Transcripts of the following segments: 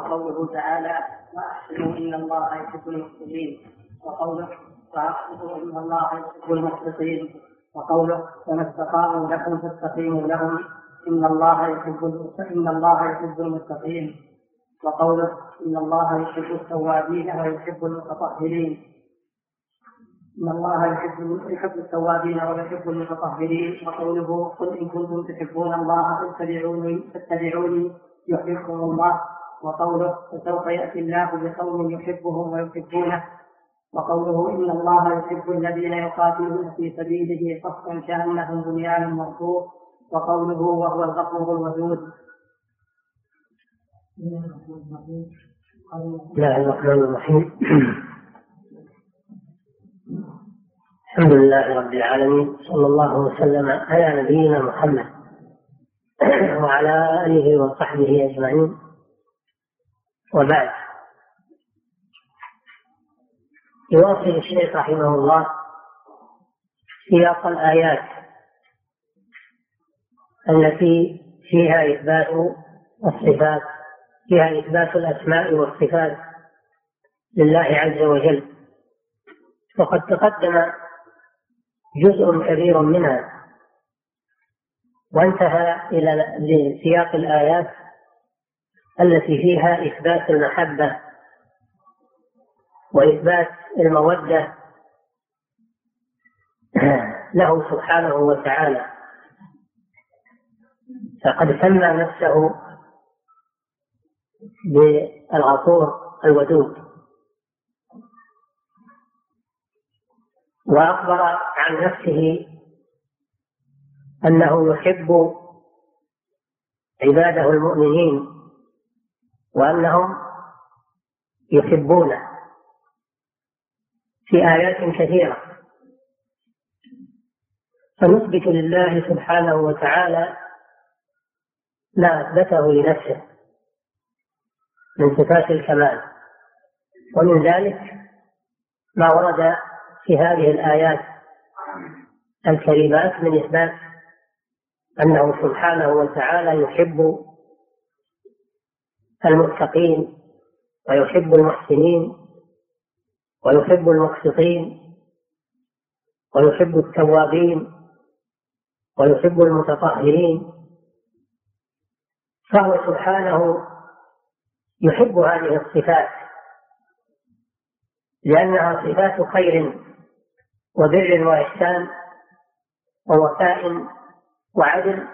وقوله تعالى وأحسنوا إن الله يحب المحسنين. وقوله وأحسنوا إن الله يحب المقسطين وقوله فما استقاموا لكم فاستقيموا لهم. إن الله يحب إن الله يحب المتقين. وقوله إن الله يحب التوابين ويحب المتطهرين. إن الله يحب يحب التوابين ويحب المتطهرين. وقوله قل إن كنتم تحبون الله فاتبعوني فاتبعوني يحبكم الله. وقوله فسوف يأتي الله بقوم يحبهم ويحبونه. وقوله إن الله يحب الذين يقاتلون في سبيله صفا كانهم بنيان مرصوص وقوله وهو الغفور الودود بسم الله الرحمن الرحيم. الحمد لله رب العالمين. صلى الله وسلم على نبينا محمد. وعلى آله وصحبه أجمعين. وبعد. يواصل الشيخ رحمه الله سياق الآيات التي فيها إثبات الصفات فيها إثبات الأسماء والصفات لله عز وجل. وقد تقدم جزء كبير منها وانتهى إلى لسياق الآيات التي فيها إثبات المحبة وإثبات المودة له سبحانه وتعالى. فقد سمى نفسه بالغفور الودود. وأخبر عن نفسه أنه يحب عباده المؤمنين وأنهم يحبونه في آيات كثيرة. فنثبت لله سبحانه وتعالى ما أثبته لنفسه من صفات الكمال. ومن ذلك ما ورد في هذه الآيات الكريمات من إثبات أنه سبحانه وتعالى يحب المتقين ويحب المحسنين ويحب المقسطين ويحب التوابين ويحب المتطهرين فهو سبحانه يحب هذه الصفات لأنها صفات خير وبر وإحسان ووفاء وعدل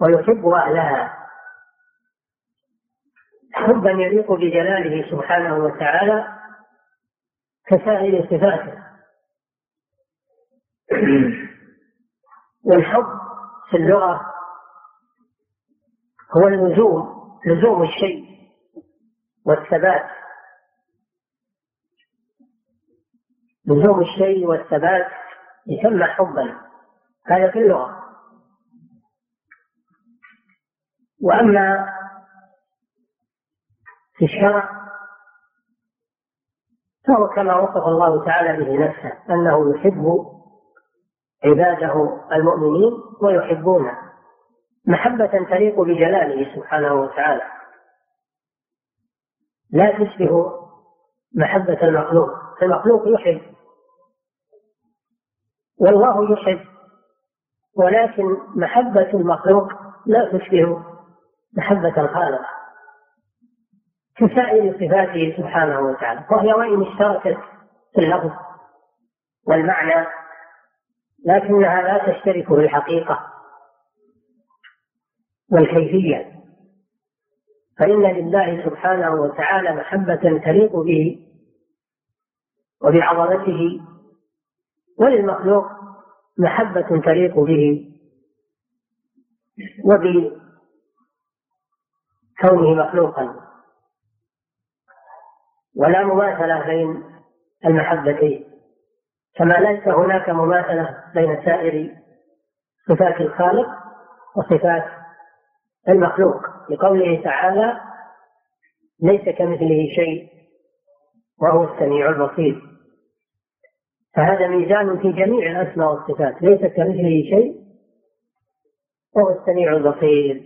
ويحب أهلها حبا يليق بجلاله سبحانه وتعالى كسائر صفاته. والحب في اللغة هو اللزوم لزوم الشيء والثبات. لزوم الشيء والثبات يسمى حبا هذا في اللغة. وأما في الشرع فهو كما وصف الله تعالى به نفسه أنه يحب عباده المؤمنين ويحبونه. محبة تليق بجلاله سبحانه وتعالى. لا تشبه محبة المخلوق. المخلوق يحب والله يحب ولكن محبة المخلوق لا تشبه محبة الخالق. كسائر صفاته سبحانه وتعالى وهي وإن اشتركت؟ في اللفظ والمعنى لكنها لا تشترك في الحقيقة والكيفية. فإن لله سبحانه وتعالى محبة تليق به وبعظمته وللمخلوق محبة تليق به وبكونه مخلوقا. ولا مماثلة بين المحبتين كما ليس هناك مماثلة بين سائر صفات الخالق وصفات المخلوق. لقوله تعالى ليس كمثله شيء وهو السميع البصير. فهذا ميزان في جميع الأسماء والصفات. ليس كمثله شيء وهو السميع البصير.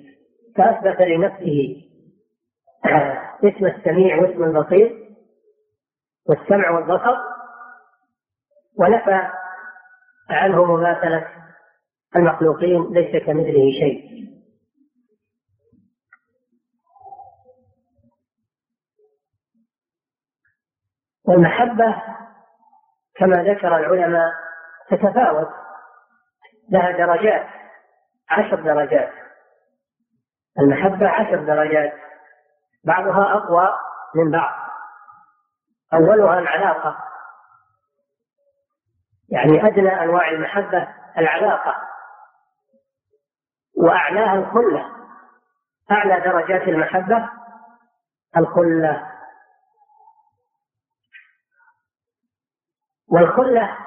فأثبت لنفسه اسم السميع واسم البصير. والسمع والبصر ونفى عنه مماثلة المخلوقين ليس كمثله شيء. والمحبة كما ذكر العلماء تتفاوت لها درجات عشر درجات. المحبة عشر درجات بعضها أقوى من بعض. أولها العلاقة. يعني أدنى أنواع المحبة العلاقة. وأعلاها الخلة. أعلى درجات المحبة الخلة. والخلة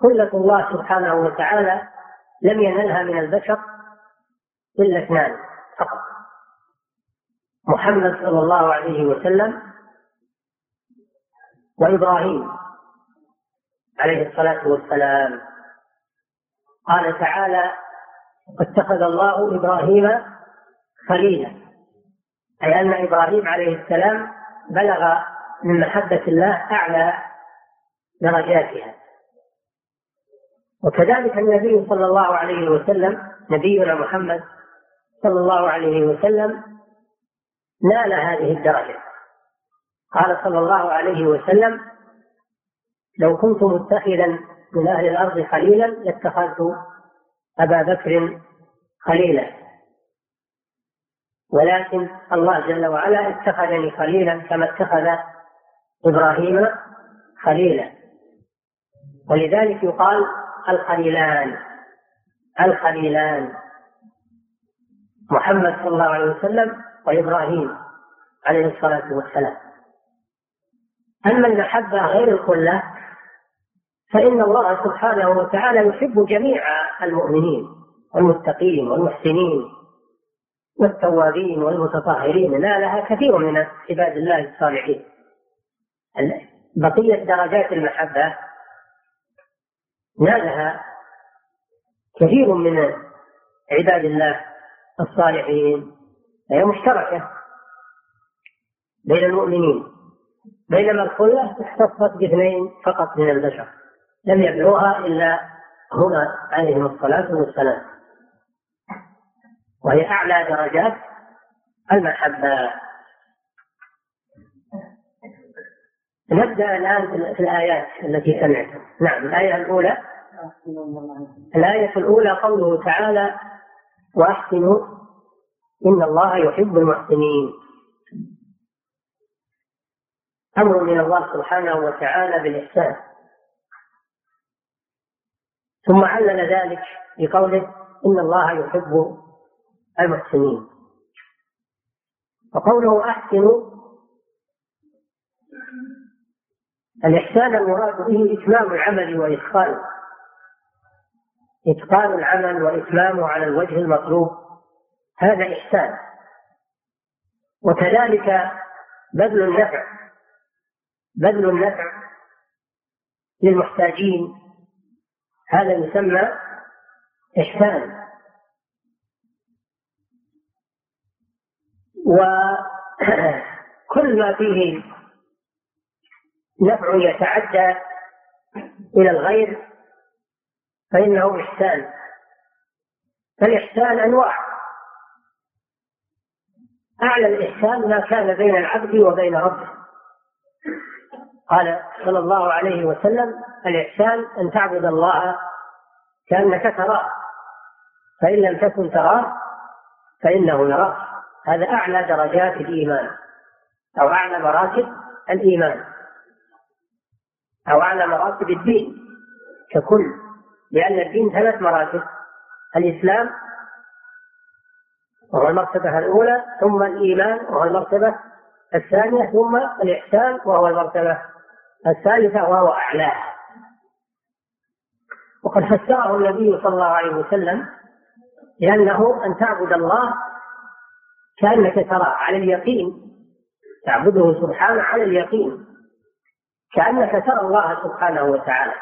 خلة الله سبحانه وتعالى لم ينلها من البشر إلا اثنان فقط. محمد صلى الله عليه وسلم وإبراهيم عليه الصلاة والسلام. قال تعالى اتخذ الله إبراهيم خليلا. أي أن إبراهيم عليه السلام بلغ من محبة الله أعلى درجاتها. وكذلك النبي صلى الله عليه وسلم نبينا محمد صلى الله عليه وسلم نال هذه الدرجة. قال صلى الله عليه وسلم لو كنت متخذا من أهل الأرض خليلا لاتخذت أبا بكر خليلا. ولكن الله جل وعلا اتخذني خليلا كما اتخذ إبراهيم خليلا. ولذلك يقال الخليلان الخليلان. محمد صلى الله عليه وسلم وإبراهيم عليه الصلاة والسلام. أما المحبة غير الخلة فإن الله سبحانه وتعالى يحب جميع المؤمنين والمتقين والمحسنين والتوابين والمتطهرين. نالها كثير من عباد الله الصالحين. بقية درجات المحبة نالها كثير من عباد الله الصالحين هي مشتركة بين المؤمنين. بينما الخلة اختصت باثنين فقط من البشر لم يدعوها إلا هنا عليهم الصلاة والسلام. وهي أعلى درجات المحبة. نبدأ الآن في الآيات التي سمعتم نعم الآية الأولى. الآية الأولى قوله تعالى وأحسنوا إن الله يحب المحسنين. أمر من الله سبحانه وتعالى بالإحسان. ثم علل ذلك بقوله إن الله يحب المحسنين. وقوله أحسنوا الإحسان المراد به إتمام العمل وإتقانه إتقان العمل وإتمامه على الوجه المطلوب. هذا إحسان. وكذلك بذل النفع. بذل النفع للمحتاجين. هذا يسمى إحسان. وكل ما فيه نفع يتعدى إلى الغير فإنه إحسان. فالإحسان أنواع. أعلى الإحسان ما كان بين العبد وبين ربه. قال صلى الله عليه وسلم الإحسان أن تعبد الله كأنك تراه فإن لم تكن تراه فإنه يراك. هذا أعلى درجات الإيمان أو أعلى مراتب الإيمان أو أعلى مراتب الدين ككل لأن الدين ثلاث مراتب الإسلام وهو المرتبة الأولى ثم الإيمان وهو المرتبة الثانية ثم الإحسان وهو المرتبة الثالثة وهو أعلاها وقد فسره النبي صلى الله عليه وسلم لأنه أن تعبد الله كأنك تراه على اليقين. تعبده سبحانه على اليقين. كأنك ترى الله سبحانه وتعالى.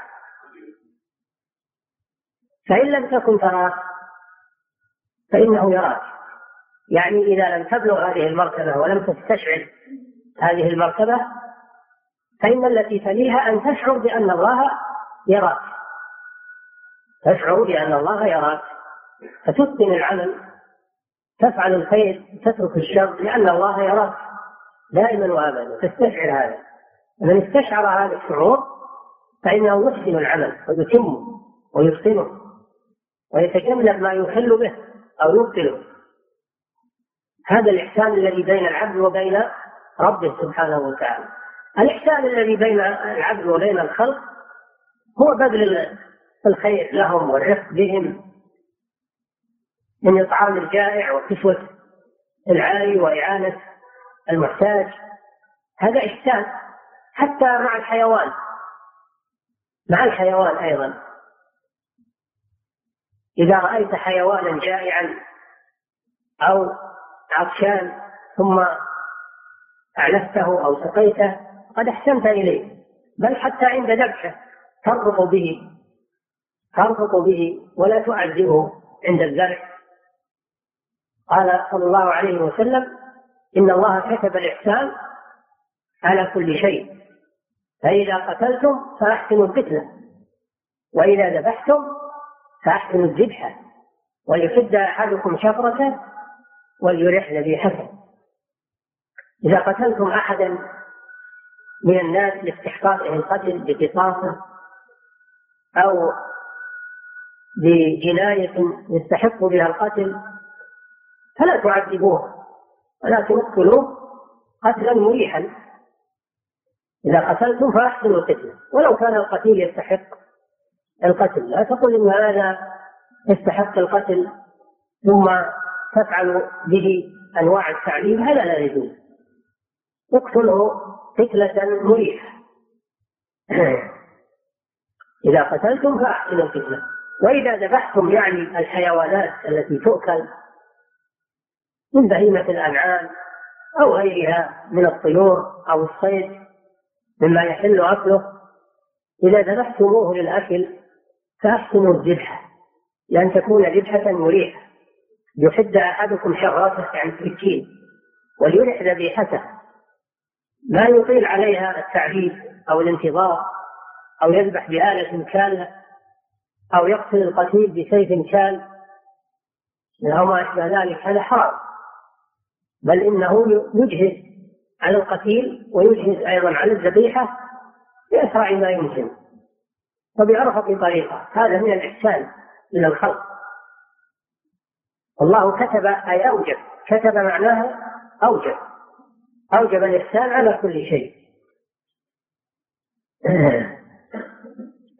فإن لم تكن تراه فإنه يراك. يعني إذا لم تبلغ هذه المرتبة ولم تستشعر هذه المرتبة فإن التي تليها أن تشعر بأن الله يراك. تشعر بأن الله يراك. فتتقن العمل. تفعل الخير. تترك الشر لأن الله يراك. دائما وأبدا. تستشعر هذا. من استشعر هذا الشعور فإنه يحسن العمل ويتمه ويتقنه ويتجنب ما يخل به أو يبطله. هذا الإحسان الذي بين العبد وبين ربه سبحانه وتعالى. الإحسان الذي بين العبد وبين الخلق هو بذل الخير لهم والرفق بهم من إطعام الجائع وكسوة العاري وإعانة المحتاج. هذا إحسان حتى مع الحيوان مع الحيوان أيضا. إذا رأيت حيوانا جائعا أو عطشان ثم أعلفته أو سقيته قد أحسنت إليه بل حتى عند ذبحه. ترفق به ترفق به ولا تعذبه عند الذبح. قال صلى الله عليه وسلم إن الله كتب الإحسان على كل شيء فإذا قتلتم فأحسنوا القتلة وإذا ذبحتم فأحسنوا الذبحة وليحد أحدكم شفرته وليرح ذبيحته إذا قتلتم أحدا من الناس لاستحقاقه القتل بقصاصة أو بجناية يستحق بها القتل فلا تعذبوه ولكن اقتلوه قتلا مريحا. إذا قتلتم فأحسنوا القتل. ولو كان القتيل يستحق القتل لا تقل إن هذا يستحق القتل ثم تفعل به أنواع التعذيب هذا لا يجوز. اقتله قتلة مريحة. إذا قتلتم فأحسنوا القتلة. وإذا ذبحتم يعني الحيوانات التي تؤكل من بهيمة الأنعام أو غيرها من الطيور أو الصيد مما يحل أكله إذا ذبحتموه للأكل فأحسنوا الذبحة لأن تكون ذبحة مريحة. يحد أحدكم شراته عن سكين وليرح ذبيحته. ما يطيل عليها التعذيب أو الانتظار أو يذبح بآلة كالة أو يقتل القتيل بسيف كال أو ما أشبه ذلك هذا حرام. بل إنه يجهز على القتيل ويجهز أيضا على الذبيحة بأسرع ما يمكن وبأرفق طريقة. هذا من الإحسان إلى الخلق. الله كتب أي أوجب كتب معناها أوجب. أوجب الإحسان على كل شيء.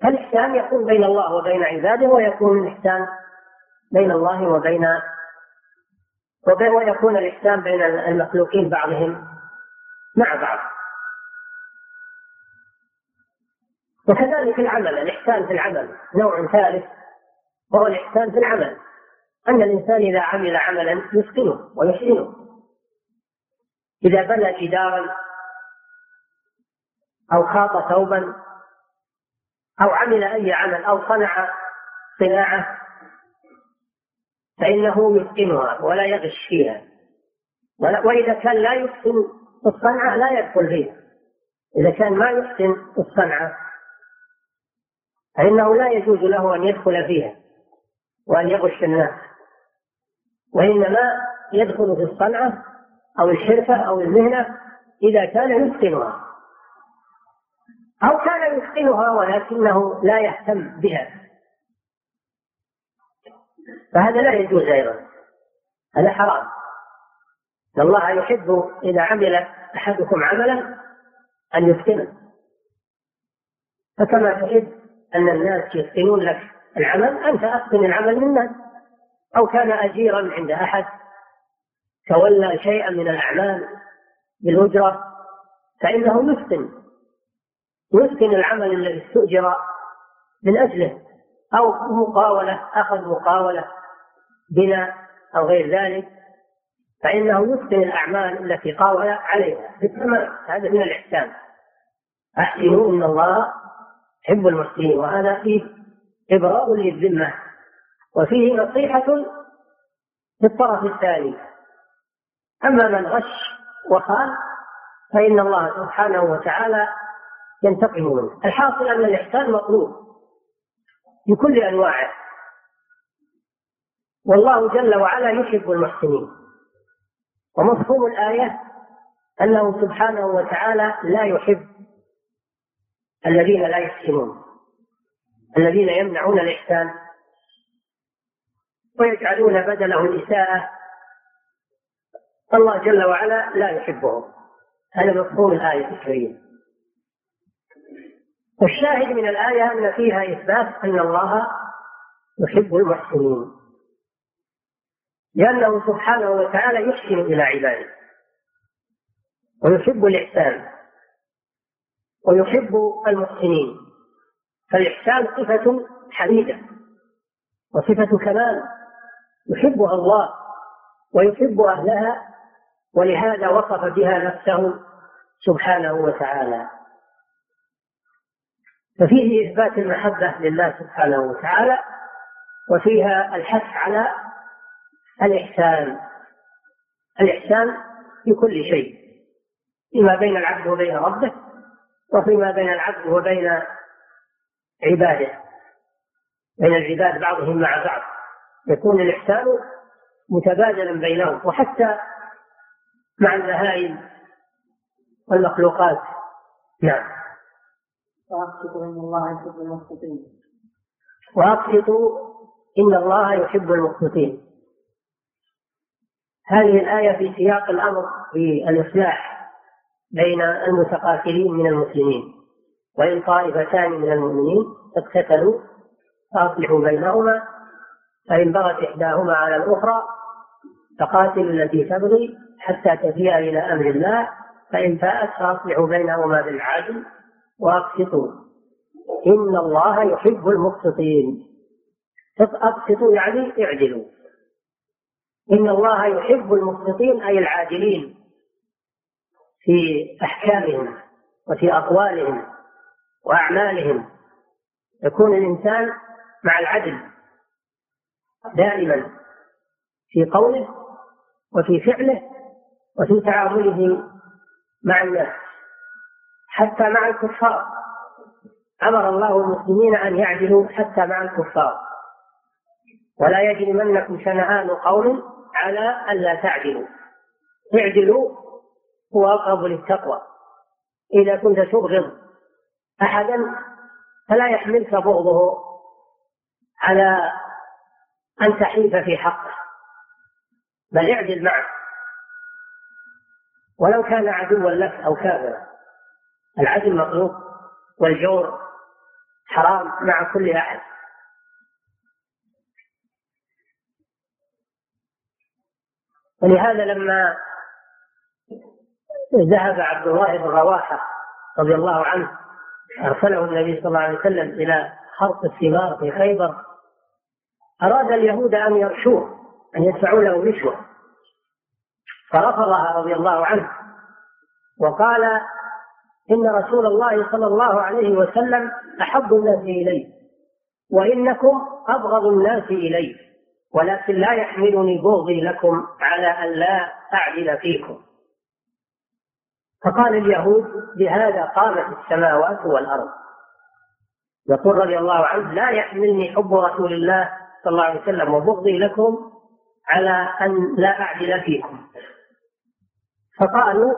فالإحسان يكون بين الله وبين عباده ويكون الإحسان بين الله وبين ويكون الإحسان بين المخلوقين بعضهم مع بعض. وكذلك العمل الإحسان في العمل نوع ثالث وهو الإحسان في العمل. أن الإنسان إذا عمل عملا يتقنه ويحسنه. إذا بنى جدارا أو خاط ثوبا أو عمل أي عمل أو صنع صناعة فإنه يتقنها ولا يغش فيها. وإذا كان لا يحسن الصنعة لا يدخل فيها. إذا كان ما يحسن الصنعة فإنه لا يجوز له أن يدخل فيها وأن يغش الناس. وإنما يدخل في الصنعة أو الحرفة أو المهنة إذا كان يتقنها. أو كان يتقنها ولكنه لا يهتم بها. فهذا لا يجوز أيضا. هذا حرام. إن الله يحب إذا عمل أحدكم عملا أن يتقنه. فكما تحب أن الناس يتقنون لك العمل أنت أتقن العمل من الناس أو كان أجيرا عند أحد تولى شيئا من الأعمال بالأجرة فإنه يتقن يتقن العمل الذي استؤجر من أجله أو مقاولة أخذ مقاولة بناء أو غير ذلك فإنه يتقن الأعمال التي قاول عليها بالتمام. هذا من الإحسان. أحسنوا إن الله يحب المحسنين وهذا فيه إبراء للذمة وفيه نصيحة في الطرف الثاني. أما من غش وخان فإن الله سبحانه وتعالى ينتقم منه. الحاصل أن الإحسان مطلوب بكل أنواعه. والله جل وعلا يحب المحسنين. ومفهوم الآية أنه سبحانه وتعالى لا يحب الذين لا يحسنون. الذين يمنعون الإحسان ويجعلون بدله الإساءة الله جل وعلا لا يحبهم. هذا مفهوم الآية الكريمة. والشاهد من الآية أن فيها إثبات أن الله يحب المحسنين. لأنه سبحانه وتعالى يحسن إلى عباده. ويحب الإحسان. ويحب المحسنين. فالإحسان صفة حميدة. وصفة كمال. يحبها الله. ويحب أهلها. ولهذا وصف بها نفسه سبحانه وتعالى. ففيه إثبات المحبة لله سبحانه وتعالى وفيها الحث على الإحسان. الإحسان في كل شيء فيما بين العبد وبين ربه وفيما بين العبد وبين عباده. بين العباد بعضهم مع بعض يكون الإحسان متبادلا بينهم وحتى مع البهائم والمخلوقات. نعم. وأقسطوا إن الله يحب المقسطين. وأقسطوا إن الله يحب المقسطين. هذه الآية في سياق الأمر بالإصلاح بين المتقاتلين من المسلمين وإن طائفتان من المؤمنين اقتتلوا فأصلحوا بينهما فإن بغت إحداهما على الأخرى فقاتلوا التي تبغي حتى تفيء إلى أمر الله فإن فاءت فأصلحوا بينهما بالعدل وأقسطوا إن الله يحب المقسطين أقسطوا يعني اعدلوا. إن الله يحب المقسطين أي العادلين في أحكامهم وفي أقوالهم وأعمالهم. يكون الإنسان مع العدل دائما في قوله وفي فعله وفي تعامله مع الناس. حتى مع الكفار. أمر الله المسلمين أن يعدلوا حتى مع الكفار. ولا يجرمنكم شنآن قوم على ألا تعدلوا. اعدلوا هو أقرب للتقوى. إذا كنت تبغض أحدا فلا يحملك بغضه على أن تحيف في حقه. بل اعدل معه. ولو كان عدوا لك أو كافرا. العدل مطلوب والجور حرام مع كل أحد. ولهذا لما ذهب عبد الله بن رواحة رضي الله عنه أرسله النبي صلى الله عليه وسلم إلى خرق الثمار في خيبر أراد اليهود أن يرشوه أن يدفعوا له رشوة. فرفضها رضي الله عنه. وقال إن رسول الله صلى الله عليه وسلم أحب الناس إلي وإنكم أبغض الناس إلي ولكن لا يحملني بغضي لكم على أن لا أعدل فيكم. فقال اليهود بهذا قامت السماوات والأرض. يقول رضي الله عنه لا يحملني حب رسول الله صلى الله عليه وسلم وبغضي لكم على أن لا أعدل فيكم. فقالوا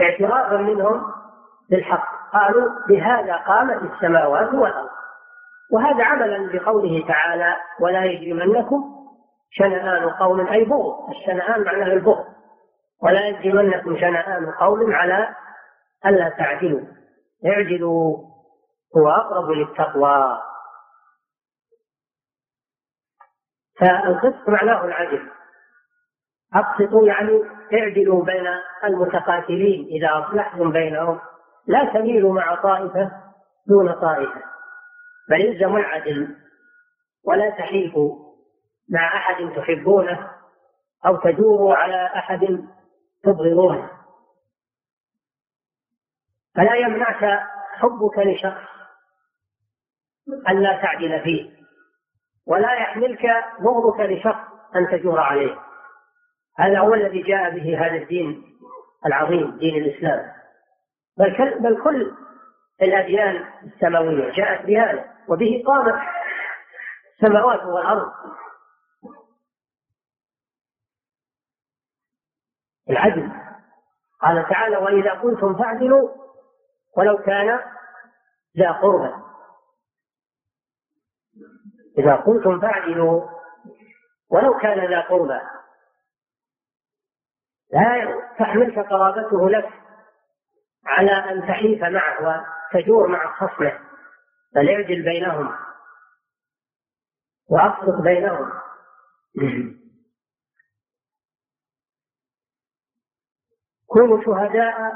اعترافا منهم بالحق. قالوا بهذا قامت السماوات والأرض. وهذا عملا بقوله تعالى ولا يجرمنكم شنآن قوم أي بغض. الشنآن معناه البغض. ولا يجرمنكم شنآن قوم على ألا تعدلوا. اعدلوا. هو أقرب للتقوى. فالقسط معناه العدل. أقسطوا يعني اعدلوا بين المتقاتلين إذا أصلحتم بينهم. لا تميلوا مع طائفة دون طائفة بل الزموا العدل ولا تحيفوا مع أحد تحبونه أو تجوروا على أحد تبغضونه. فلا يمنعك حبك لشخص أن لا تعدل فيه ولا يحملك بغضك لشخص أن تجور عليه. هذا هو الذي جاء به هذا الدين العظيم دين الإسلام. بل كل, بل كل الأديان السماوية جاءت بهذا وبه قامت السماوات والأرض. العدل. قال تعالى وإذا قلتم فاعدلوا ولو كان ذا قربى. إذا قلتم فاعدلوا ولو كان ذا قربى. لا تحملك قرابته لك على أن تحيف معه وتجور مع خصمه بل اعدل بينهم وأقسط بينهم كونوا شهداء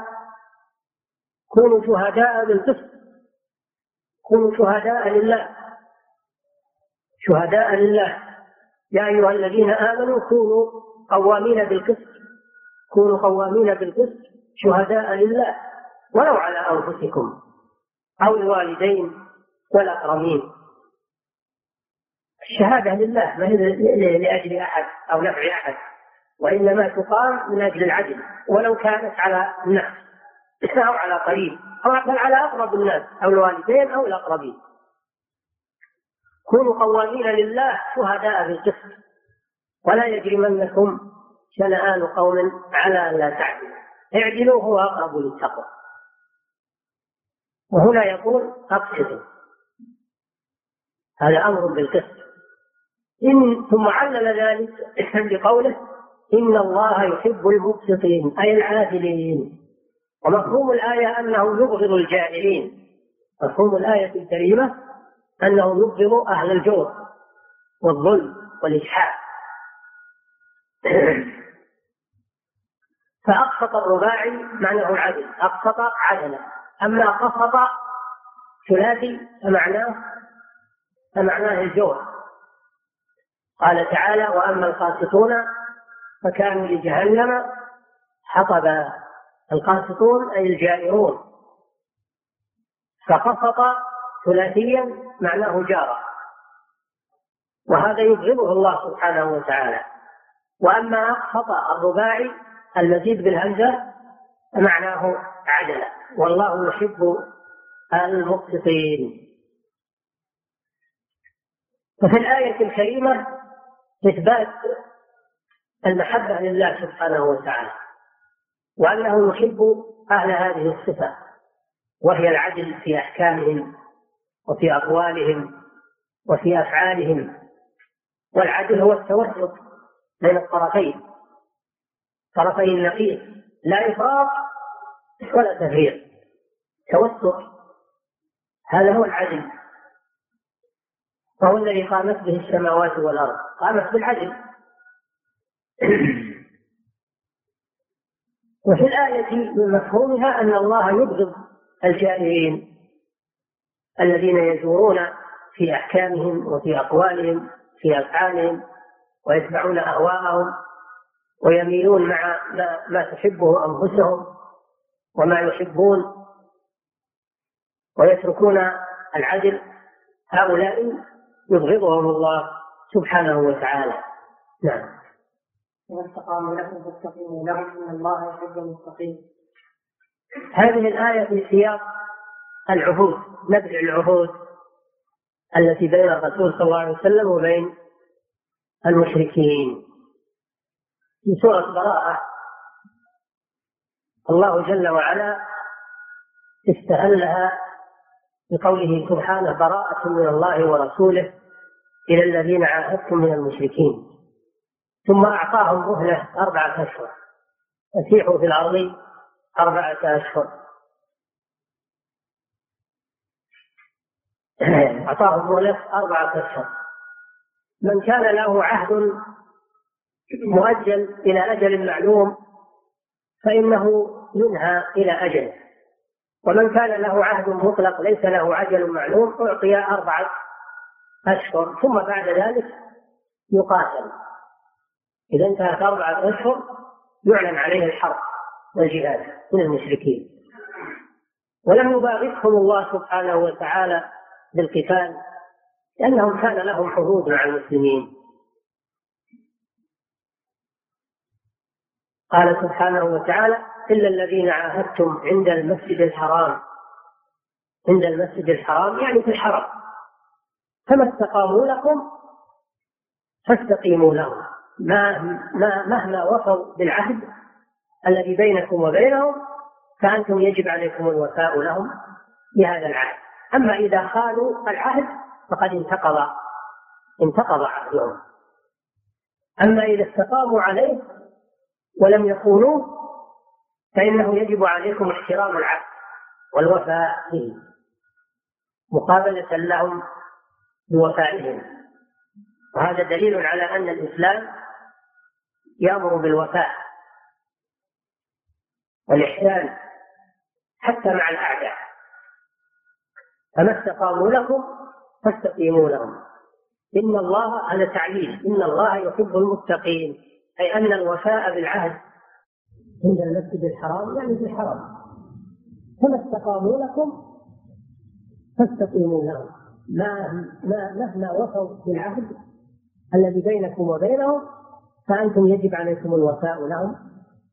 كونوا شهداء بالقسط كونوا شهداء لله. شهداء لله. يا أيها الذين آمنوا كونوا قوامين بالقسط. كونوا قوامين بالقسط شهداء لله ولو على أنفسكم أو الوالدين والأقربين. الشهادة لله ما هي لأجل أحد أو نفع أحد وإنما تقام من أجل العدل ولو كانت على النفس أو على قريب أو بل على أقرب الناس أو الوالدين أو الأقربين. كونوا قوامين لله شهداء بالقسط ولا يجرمنكم شنآن قوم على أن لا تعدلوا. اعدلوا هو أقرب للتقوى. وهنا يقول أقسطوا هذا أمر بالقسط. إن ثم علل ذلك بقوله إن الله يحب المقسطين أي العادلين. ومفهوم الآية أنه يبغض الجائرين مفهوم الآية الكريمة أنه يبغض أهل الجور والظلم والإجحاف. فأقسط الرباعي معناه العدل أقسط عدلا. أما قسط ثلاثي فمعناه فمعناه الجور قال تعالى وأما القاسطون فكانوا لجهنم حطبا. القاسطون أي الجائرون. فقسط ثلاثيا معناه جارا وهذا يبغضه الله سبحانه وتعالى. وأما أقسط الرباعي المزيد بالهمزة فمعناه عدل. والله يحب المقسطين. وفي الآية الكريمة إثبات المحبة لله سبحانه وتعالى وأنه يحب أهل هذه الصفة وهي العدل في أحكامهم وفي أقوالهم وفي أفعالهم والعدل هو التوسط بين الطرفين. طرفي النقيض لا إفراط ولا تفريط. توسط هذا هو العدل. وهو الذي قامت به السماوات والأرض. قامت بالعدل. وفي الآية من مفهومها أن الله يبغض الجائرين الذين يجورون في أحكامهم وفي أقوالهم في أفعالهم ويتبعون أهواءهم. ويميلون مع ما, ما تحبه أنفسهم وما يحبون ويتركون العدل. هؤلاء يبغضهم الله سبحانه وتعالى. نعم. إذا استقاموا لكم فاستقيموا لهم إن الله يحب المتقين هذه الآية في سياق العهود نبذ العهود التي بين الرسول صلى الله عليه وسلم وبين المشركين. في سورة براءة الله جل وعلا استهلها بقوله سبحانه براءة من الله ورسوله إلى الذين عاهدتم من المشركين. ثم أعطاهم مهلة أربعة أشهر. فسيحوا في الأرض أربعة أشهر. أعطاهم مهلة أربعة أشهر. من كان له عهد مؤجل إلى أجل معلوم فإنه ينهى إلى أجل. ومن كان له عهد مطلق ليس له عجل معلوم أعطي أربعة أشهر ثم بعد ذلك يقاتل. إذا انتهت أربعة أشهر يعلن عليه الحرب والجهاد من المشركين. ولم يباغتهم الله سبحانه وتعالى بالقتال لأنهم كان لهم حدود مع المسلمين. قال سبحانه وتعالى إلا الذين عاهدتم عند المسجد الحرام. عند المسجد الحرام يعني في الحرم. فما استقاموا لكم فاستقيموا لهم. ما ما مهما وفوا بالعهد الذي بينكم وبينهم فأنتم يجب عليكم الوفاء لهم بهذا العهد. أما إذا خالوا العهد فقد انتقض انتقض عهدهم. أما إذا استقاموا عليه ولم يخونوه فإنه يجب عليكم احترام العهد والوفاء به مقابلة لهم بوفائهم. وهذا دليل على أن الإسلام يأمر بالوفاء والإحسان حتى مع الأعداء. فما استقاموا لكم فاستقيموا لهم. إن الله هذا تعليل إن الله يحب المتقين. أي أن الوفاء بالعهد عند المسجد الحرام يعني في الحرم. فما استقاموا لكم فاستقيموا لهم. ما ما مهما وفوا بالعهد الذي بينكم وبينهم فأنتم يجب عليكم الوفاء لهم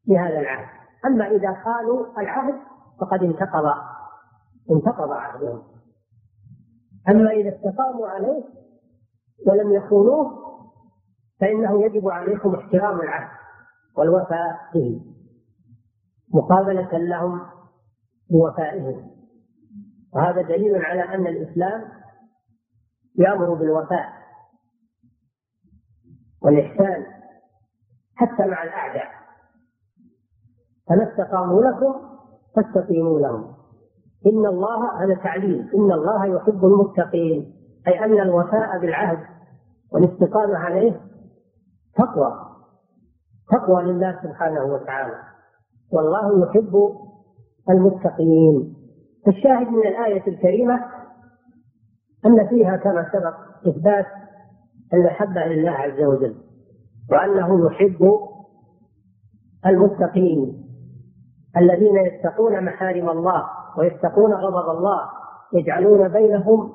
بهذا العهد. أما إذا خالوا العهد فقد انتقض انتقض عهدهم. أما إذا استقاموا عليه ولم يخونوه فإنه يجب عليكم احترام العهد والوفاء به مقابلة لهم بوفائهم. وهذا دليل على أن الإسلام يأمر بالوفاء والإحسان حتى مع الأعداء. فما استقاموا لكم فاستقيموا لهم. إن الله هذا تعليل إن الله يحب المتقين أي أن الوفاء بالعهد والاستقامة عليه تقوى. تقوى لله سبحانه وتعالى. والله يحب المتقين. الشاهد من الآية الكريمة أن فيها كما سبق إثبات المحبة لله عز وجل وأنه يحب المتقين الذين يتقون محارم الله ويتقون غضب الله يجعلون بينهم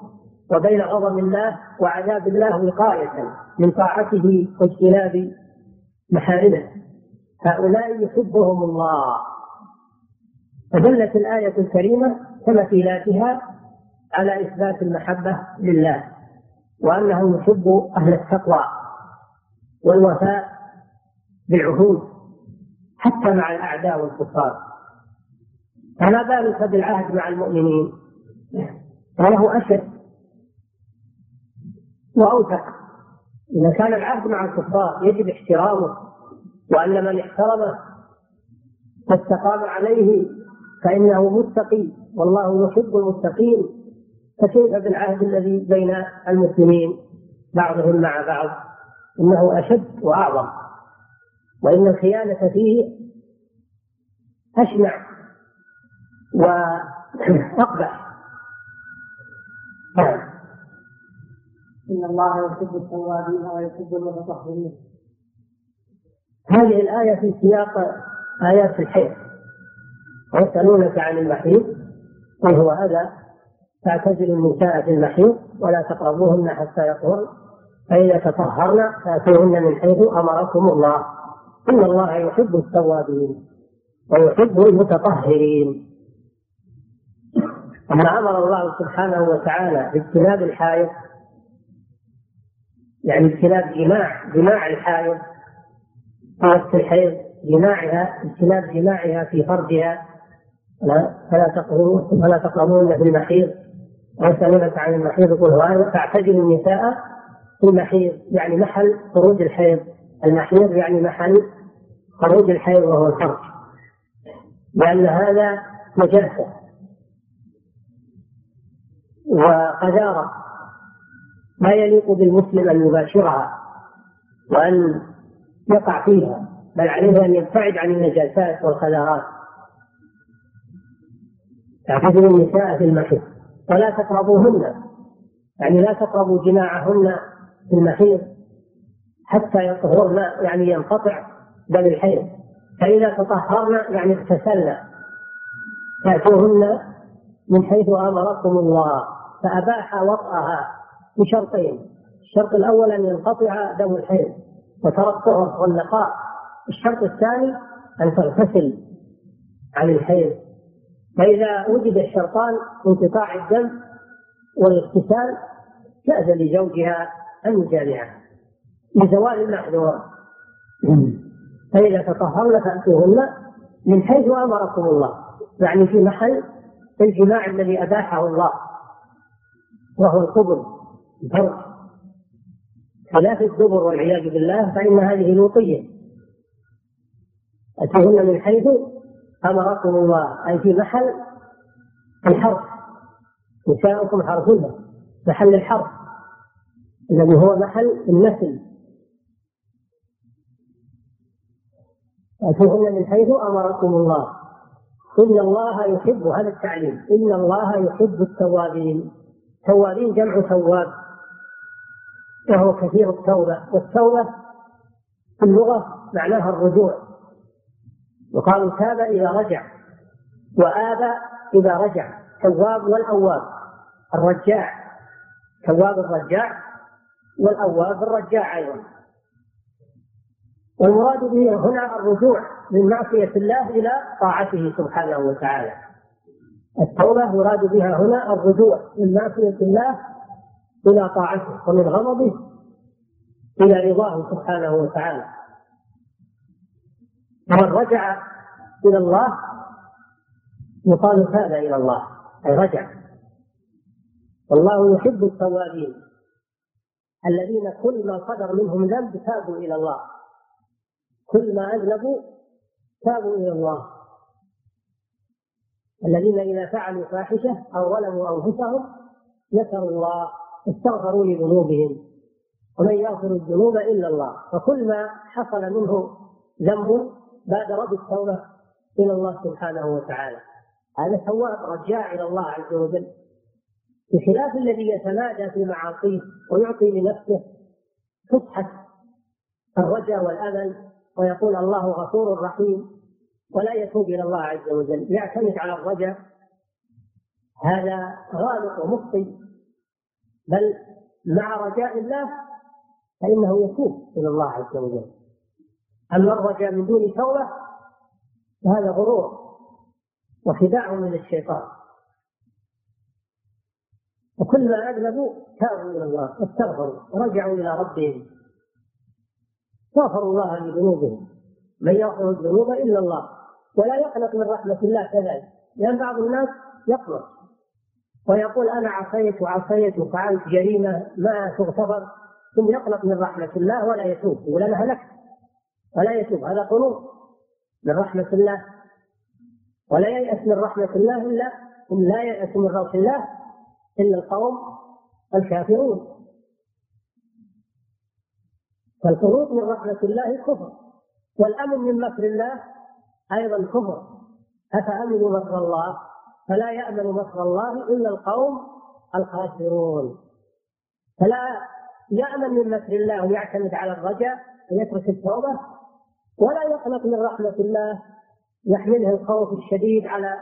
وبين غضب الله وعذاب الله وقاية من طاعته واجتناب محارمه. هؤلاء يحبهم الله. فدلت الآية الكريمة كمثيلاتها على إثبات المحبة لله وأنه يحب أهل التقوى والوفاء بالعهود حتى مع الأعداء والكفار. فما بالك بالعهد مع المؤمنين. فله أشد وأوثق. إذا كان العهد مع الكفار يجب احترامه وأن من احترمه واستقام عليه فإنه متقي والله يحب المتقين. فكيف بالعهد الذي بين المسلمين بعضهم مع بعض؟ إنه أشد وأعظم. وإن الخيانة فيه أشنع وأقبح. نعم. إن الله يحب التوابين ويحب المتطهرين. هذه الآية في سياق آيات الحيض. ويسألونك عن المحيض. قل هو هذا فاعتزلوا النساء في المحيض ولا تقربوهن حتى يطهرن. فإذا تطهرن فأتوهن من حيث أمركم الله. إن الله يحب التوابين ويحب المتطهرين. أما أمر الله سبحانه وتعالى باجتناب الحائض يعني اجتناب جماع جماع الحائض وقت الحيض جماعها اجتناب جماعها في فرجها. لا فلا تقربون فلا تقربون في المحيض. ويسألونك عن المحيض يقول تعتزلوا النساء في المحيض يعني محل خروج الحيض. المحيض يعني محل خروج الحيض وهو الفرج. لأن هذا نجاسة وقذارة. ما يليق بالمسلم أن يباشرها وأن يقع فيها بل عليه أن يبتعد عن النجاسات والخذارات تعتزل النساء في المحيط ولا تقربوهن يعني لا تقربوا جماعهن في المحيط حتى يطهرن يعني ينقطع دم الحيض. فإذا تطهرن يعني اغتسلن. تأتوهن من حيث أمركم الله فأباح وطأها. بشرطين. الشرط الأول أن ينقطع دم الحيض وترى الطهر والنقاء الشرط الثاني أن تغتسل عن الحيض. فإذا وجد الشرطان انقطاع الدم والاغتسال جاز لزوجها أن يجامعها لزوال المحذور. فإذا تطهرن فأتوهن. من حيث أمركم الله. يعني في محل الجماع الذي أباحه الله وهو القبل. الفرج خلاف الدبر والعياذ بالله فإن هذه لوطية أتوهن من حيث أمركم الله. أي في محل الحرف. نساؤكم حرثنا محل الحرف. الذي هو محل النسل. أتوهن من حيث أمركم الله. إن الله يحب هذا التعليم. إن الله يحب التوابين. توابين جمع تواب. وهو كثير التوبة. والتوبة في اللغة معناها الرجوع. وقالوا تاب إذا رجع وآب إذا رجع. تواب والأواب الرجاع. تواب الرجاع والأواب الرجاع أيضا. والمراد به هنا الرجوع من معصية الله إلى طاعته سبحانه وتعالى. التوبة يراد بها هنا الرجوع من معصية الله إلى طاعته ومن غضبه إلى رضاه سبحانه وتعالى. ومن رجع إلى الله يقال تاب إلى الله أي رجع. والله يحب التوابين. الذين كل ما صدر منهم ذنب تابوا إلى الله. كل ما أذنبوا تابوا إلى الله. الذين إذا فعلوا فاحشة أو ظلموا أنفسهم ذكروا الله. استغفروا لذنوبهم ومن يغفر الذنوب إلا الله. فكل ما حصل منه ذنب بادر بالتوبة إلى الله سبحانه وتعالى. هذا تواب رجاع إلى الله عز وجل. بخلاف الذي يتمادى في معاصيه ويعطي لنفسه فسحة الرجاء والأمل ويقول الله غفور رحيم ولا يتوب إلى الله عز وجل. يعتمد على الرجاء. هذا غالط ومخطئ. بل مع رجاء الله فإنه يتوب إلى الله عز وجل. أما الرجاء من دون توبة فهذا غرور وخداع من الشيطان. وكل ما أذنبوا تابوا إلى الله واستغفروا ورجعوا إلى ربهم. غفروا الله لذنوبهم. من يغفر الذنوب إلا الله. ولا يقنط من رحمة الله كذلك. لأن بعض الناس يقنط ويقول أنا عصيت وعصيت وفعلت جريمة ما تغتفر ثم يقنط من رحمة الله ولا يتوب يقول أنا هلكت ولا يتوب هذا قنوط من رحمة الله. ولا ييأس من رحمة الله إلا إن لا ييأس من روح الله إلا القوم الكافرون. فالقنوط من رحمة الله كفر والأمن من مكر الله أيضا كفر. أفأمنوا مكر الله؟ فلا يأمن مكر الله إلا القوم الخاسرون. فلا يأمن من مكر الله ويعتمد على الرجاء ويترك التوبة ولا يقلق من رحمة الله يحمله الخوف الشديد على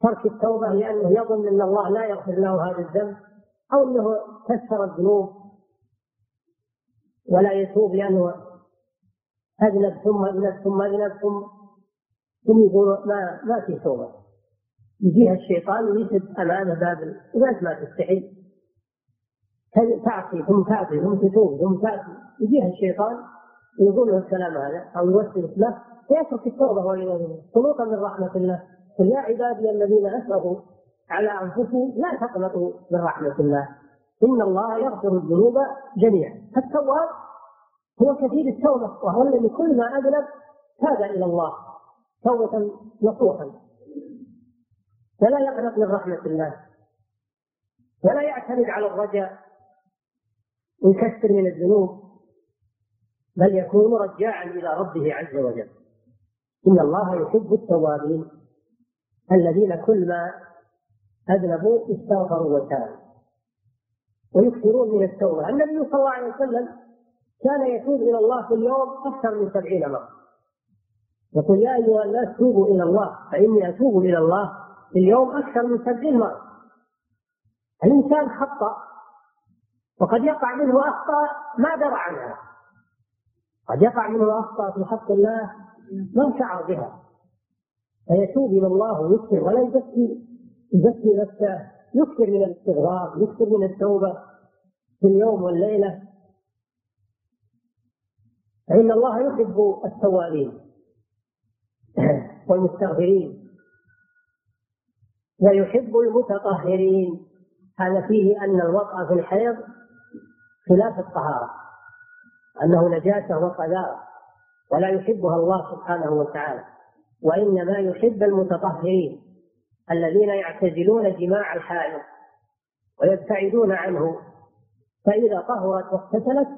ترك التوبة لأنه يظن أن الله لا يغفر له هذا الذنب أو أنه كسر الذنوب ولا يتوب لأنه أذنب ثم أذنب ثم أذنب ثم ثم يقول ما ما في توبة. يجيها الشيطان ويسد أمامه باب وأنت ما تستحي تعصي ثم تعصي ثم تتوب ثم تعصي يجيها الشيطان ويقول له الكلام هذا أو يوسوس له فيترك التوبة والعياذ بالله من رحمة الله. قل يا عبادي الذين أسرفوا على أنفسهم لا تقنطوا من رحمة الله. إن الله يغفر الذنوب جميعا. التواب هو كثير التوبة وهو الذي كل ما أذنب تاب إلى الله. توبة نصوحا. ولا يقنط من رحمة الله. ولا يعتمد على الرجاء. ويكثر من الذنوب. بل يكون رجاعا إلى ربه عز وجل. إن الله يحب التوابين الذين كل ما أذنبوا استغفروا وتابوا. ويكثرون من التوبة. النبي صلى الله عليه وسلم كان يتوب إلى الله في اليوم أكثر من سبعين مرة. يقول يا أيها الناس توبوا إلى الله فإني أتوب إلى الله في اليوم أكثر من سبعين مرة. الإنسان خطأ وقد يقع منه أخطاء ما درى عنها. قد يقع منه أخطاء في حق الله ما شعر بها. فيتوب إلى الله ويكثر ولا يزكي يزكي نفسه يكثر من الاستغفار يكثر من التوبة في اليوم والليلة. فإن الله يحب التوابين والمستغفرين. ويحب المتطهرين. هذا فيه أن الوطأ في الحيض خلاف الطهارة أنه نجاسة وقذارة ولا يحبها الله سبحانه وتعالى. وإنما يحب المتطهرين الذين يعتزلون جماع الحائض ويبتعدون عنه. فإذا طهرت واغتسلت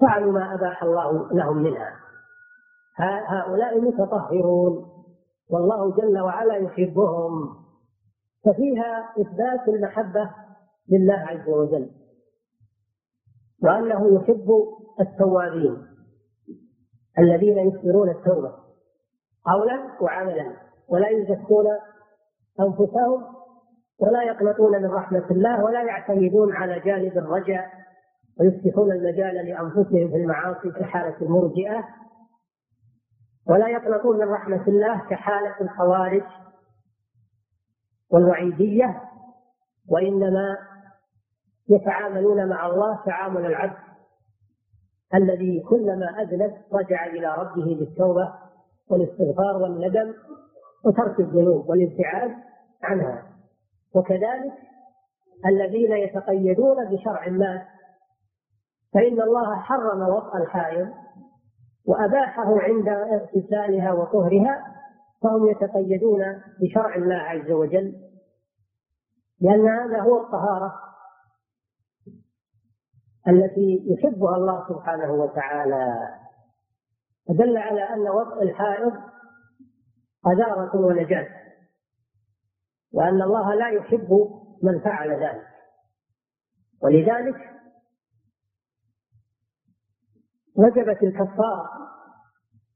فعلوا ما أباح الله لهم منها. هؤلاء متطهرون. والله جل وعلا يحبهم. ففيها إثبات المحبة لله عز وجل وأنه يحب التوابين الذين يكثرون التوبة قولا وعملا ولا يزكون أنفسهم ولا يقنطون من رحمة الله ولا يعتمدون على جانب الرجاء ويفتحون المجال لأنفسهم في المعاصي كحالة المرجئة. ولا يقنطون من رحمة الله كحالة الخوارج والوعيدية وإنما يتعاملون مع الله تعامل العبد الذي كلما أذنب رجع إلى ربه بالتوبة والاستغفار والندم وترك الذنوب والابتعاد عنها. وكذلك الذين يتقيدون بشرع ما فإن الله حرم وطأ الحائض وأباحه عند اغتسالها وطهرها فهم يتقيدون بشرع الله عز وجل لأن هذا هو الطهارة التي يحبها الله سبحانه وتعالى. فدل على أن وضع الحائض قذارة ونجاة وأن الله لا يحب من فعل ذلك. ولذلك وجبت الكفارة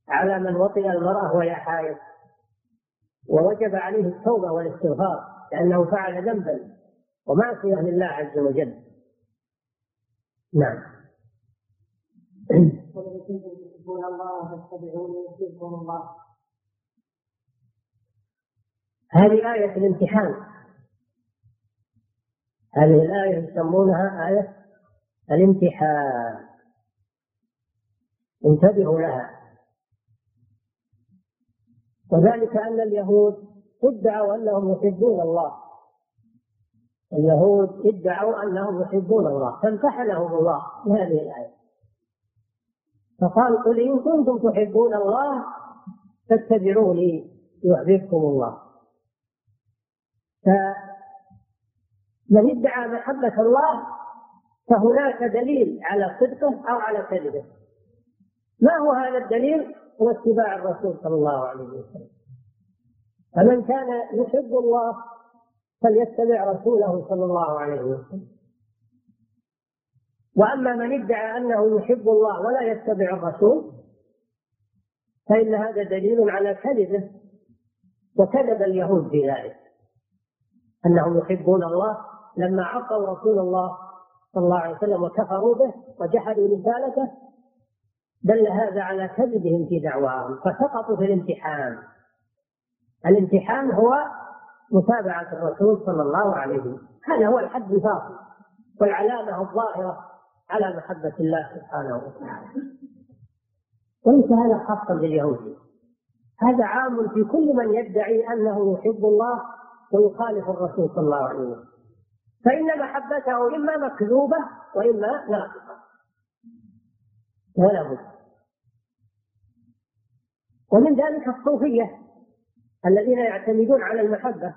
على من وطئ المرأة وهي حائض. ووجب عليه التوبة والاستغفار لأنه فعل ذنبا ومعصية لله عز وجل. نعم. الله الله. هذه آية الامتحان. هذه الآية يسمونها آية الامتحان. انتبهوا لها. وذلك أن اليهود ادعوا أنهم يحبون الله. اليهود ادعوا أنهم يحبون الله. فامتحنهم الله بهذه الآية. فقال قل إن كنتم تحبون الله فاتبعوني يحببكم الله. فمن ادعى محبة الله فهناك دليل على صدقه أو على كذبه. ما هو هذا الدليل؟ هو اتباع الرسول صلى الله عليه وسلم. فمن كان يحب الله فليتبع رسوله صلى الله عليه وسلم. وأما من ادعى أنه يحب الله ولا يتبع الرسول فإن هذا دليل على كذبه وكذب اليهود في ذلك. أنهم يحبون الله لما عصوا رسول الله صلى الله عليه وسلم وكفروا به وجحدوا رسالته دل هذا على كذبهم في دعواهم فسقطوا في الامتحان. الامتحان هو متابعة الرسول صلى الله عليه وسلم. هذا هو الحد الفاصل والعلامة الظاهرة على محبة الله سبحانه وتعالى. وليس هذا خاصا باليهود. هذا عام في كل من يدعي أنه يحب الله ويخالف الرسول صلى الله عليه وسلم. فإن محبته إما مكذوبة وإما ناقصة. ولا بد. ومن ذلك الصوفية الذين يعتمدون على المحبة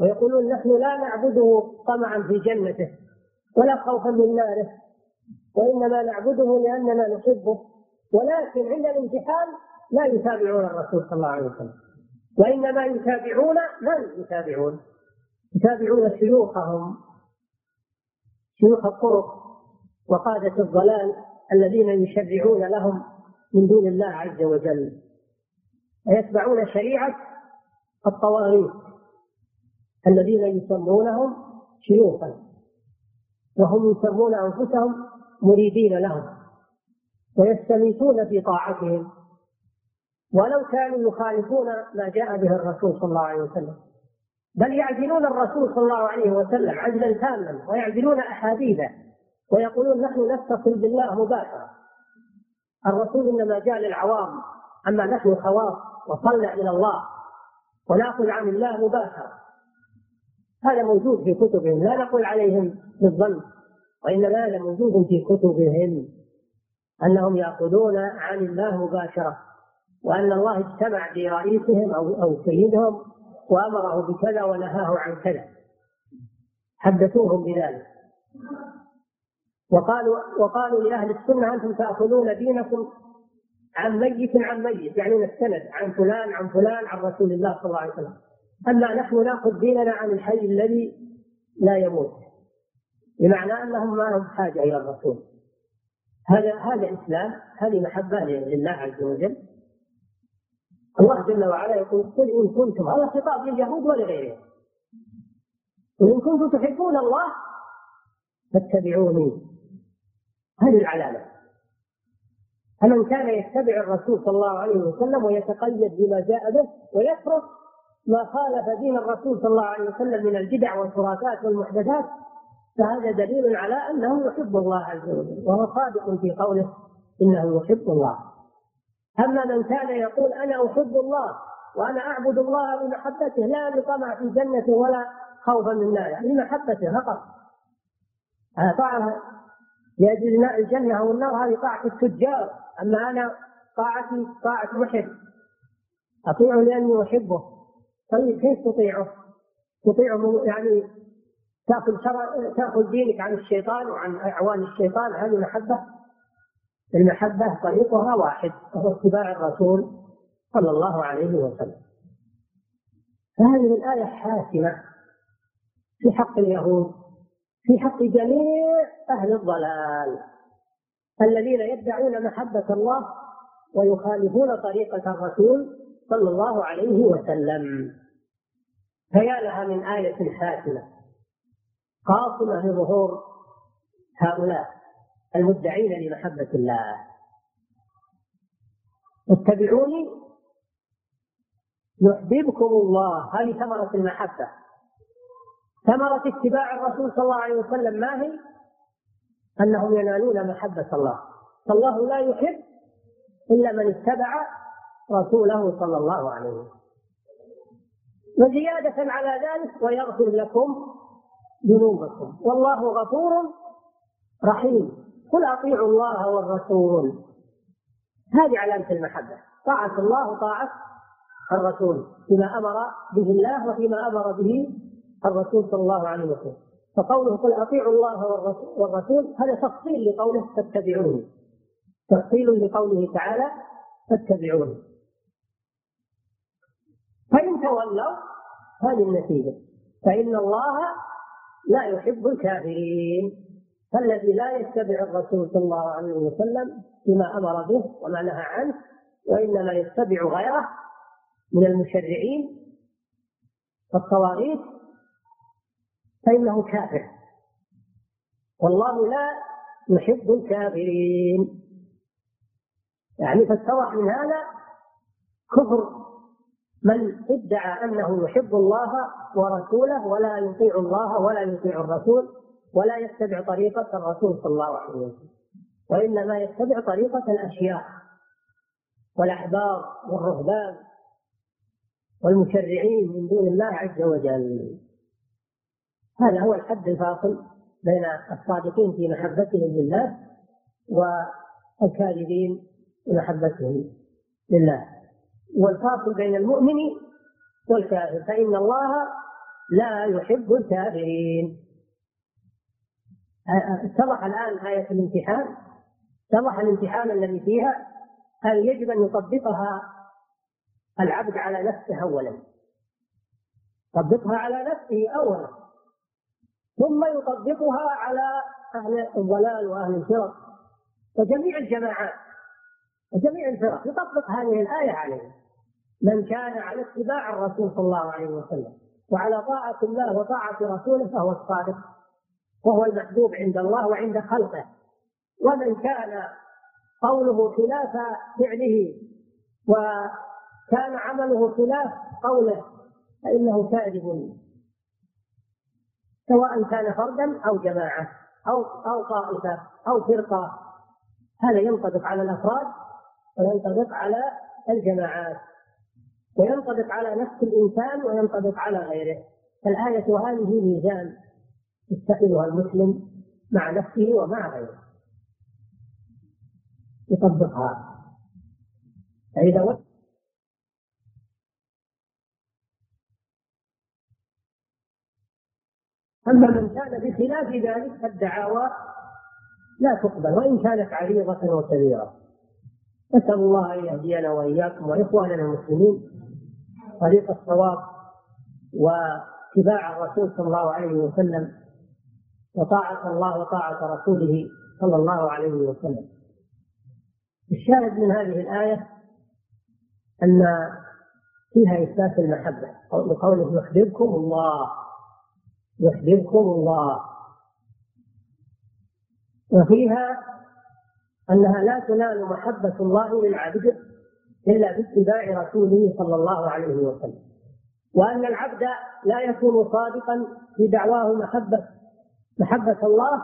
ويقولون نحن لا نعبده طمعا في جنته ولا خوفا من ناره وإنما نعبده لأننا نحبه ولكن عند الامتحان لا يتابعون الرسول صلى الله عليه وسلم. وإنما يتابعون من يتابعون؟ يتابعون شيوخهم شيوخ الطرق وقادة الضلال. الذين يشرعون لهم من دون الله عز وجل. ويتبعون شريعة الطواغيت الذين يسمونهم شيوخا. وهم يسمون أنفسهم مريدين لهم. ويستميتون في طاعتهم. ولو كانوا يخالفون ما جاء به الرسول صلى الله عليه وسلم. بل يعزلون الرسول صلى الله عليه وسلم عزلا تاما. ويعزلون أحاديثه. ويقولون نحن نتصل بالله مباشره الرسول إنما جاء للعوام أما نحن خواص وصلنا إلى الله وناخذ عن الله مباشره هذا موجود في كتبهم لا نقول عليهم بالظن وإنما هذا موجود في كتبهم. أنهم يأخذون عن الله مباشرة وأن الله اجتمع برئيسهم أو أو سيدهم وأمره بكذا ونهاه عن كذا. حدثوهم بذلك. وقالوا وقالوا لأهل السنة أنتم تأخذون دينكم عن ميت عن ميت يعني نستند عن فلان عن فلان عن رسول الله صلى الله عليه وسلم. أما نحن نأخذ ديننا عن الحي الذي لا يموت. بمعنى أنهم ما لهم حاجة إلى الرسول. هذا هذا إسلام هذه محبة لله عز وجل. الله جل وعلا يقول قل إن كنتم هذا خطاب لليهود ولغيرهم. وان كنتم تحبون الله فاتبعوني. هذه العلامة. فمن كان يتبع الرسول صلى الله عليه وسلم ويتقيد بما جاء به ويترك ما خالف دين الرسول صلى الله عليه وسلم من البدع والخرافات والمحدثات فهذا دليل على أنه يحب الله عز وجل وهو صادق في قوله إنه يحب الله. أما من كان يقول أنا أحب الله وأنا أعبد الله بمحبته لا لطمع في جنته ولا خوفا من ناره لمحبته فقط. طاعه لاجل الجنة أو النار هذه طاعة التجار. أما أنا طاعتي طاعة محب. أطيعه لأني أحبه. طيب كيف تطيعه؟ تطيعه يعني تأخذ تأخذ دينك عن الشيطان وعن أعوان الشيطان. هذه محبة. المحبة طريقها واحد وهو اتباع الرسول صلى الله عليه وسلم. فهذه الآية حاسمة في حق اليهود. في حق جميع أهل الضلال. الذين يدعون محبة الله ويخالفون طريقة الرسول صلى الله عليه وسلم. فيا لها من آية حاسمة. قاصمة لظهور هؤلاء المدعين لمحبة الله. اتبعوني يحببكم الله. هذه ثمرة المحبة. ثمرة اتباع الرسول صلى الله عليه وسلم ما هي؟ أنهم ينالون محبة الله. فالله لا يحب إلا من اتبع رسوله صلى الله عليه وسلم. وزيادة على ذلك ويغفر لكم ذنوبكم. والله غفور رحيم. قل أطيعوا الله والرسول. هذه علامة المحبة. طاعة الله وطاعه الرسول. فيما أمر به الله وفيما أمر به الرسول صلى الله عليه وسلم. فقوله قل أطيعوا الله والرسول هذا تفصيل لقوله فاتبعوني تفصيل لقوله تعالى فاتبعوني فإن تولوا هذه النتيجة. فإن الله لا يحب الكافرين. فالذي لا يتبع الرسول صلى الله عليه وسلم فيما أمر به وما نهى عنه وإنما يتبع غيره من المشرعين والطواغيت فإنه كافر. والله لا يحب الكافرين. يعني فاتضح من هذا كفر من ادعى أنه يحب الله ورسوله ولا يطيع الله ولا يطيع الرسول ولا يتبع طريقة الرسول صلى الله عليه وسلم. وإنما يتبع طريقة الأشياء والاحبار والرهبان والمشرعين من دون الله عز وجل. هذا هو الحد الفاصل بين الصادقين في محبتهم لله والكاذبين في محبتهم لله. والفاصل بين المؤمن والكافر فإن الله لا يحب الكافرين. اتضح الآن آية الامتحان. اتضح الامتحان الذي فيها هل يجب أن يطبقها العبد على نفسه أولا. يطبقها على نفسه أولا. ثم يطبقها على أهل الضلال وأهل الفرق وجميع الجماعات وجميع الفرق. يطبق هذه الآية عليهم. من كان على اتباع الرسول صلى الله عليه وسلم وعلى طاعة الله وطاعة رسوله فهو الصادق وهو المحبوب عند الله وعند خلقه. ومن كان قوله خلاف فعله وكان عمله خلاف قوله فإنه كاذب. سواء كان فردا أو جماعة أو أو طائفة أو فرقة. هذا ينطبق على الأفراد وينطبق على الجماعات وينطبق على نفس الإنسان وينطبق على غيره. فالآية هذه ميزان يتخذها المسلم مع نفسه ومع غيره. يطبقها. فإذا أما من كان بخلاف ذلك فالدعاوى لا تقبل وإن كانت عريضة وكبيرة. نسأل الله أن يهدينا وإياكم وإخواننا المسلمين. طريق الصواب واتباع الرسول صلى الله عليه وسلم وطاعة الله وطاعة رسوله صلى الله عليه وسلم. الشاهد من هذه الآية أن فيها إثبات المحبة بقوله يحببكم الله. يحببكم الله. وفيها أنها لا تنال محبة الله للعبد إلا باتباع رسوله صلى الله عليه وسلم. وأن العبد لا يكون صادقا في دعواه محبة محبة الله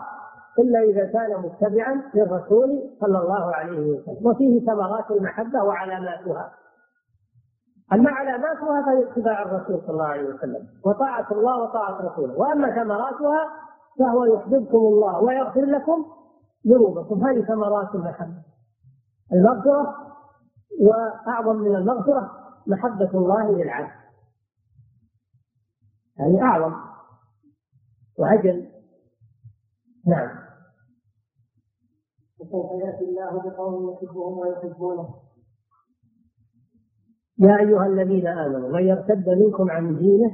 إلا إذا كان متبعا للرسول صلى الله عليه وسلم. وفيه ثمرات المحبة وعلاماتها. أما علاماتها فهي اتباع الرسول صلى الله عليه وسلم. وطاعة الله وطاعة رسوله. وأما ثمراتها فهو يحببكم الله ويغفر لكم ذنوبكم. هذه ثمرات المحبة المغفرة وأعظم من المغفرة محبة الله للعبد. هذه أعظم وأجل. نعم. وسوف يأتي الله بقوم يحبهم ويحبونه. يا أيها الذين آمنوا من يرتد منكم عن دينه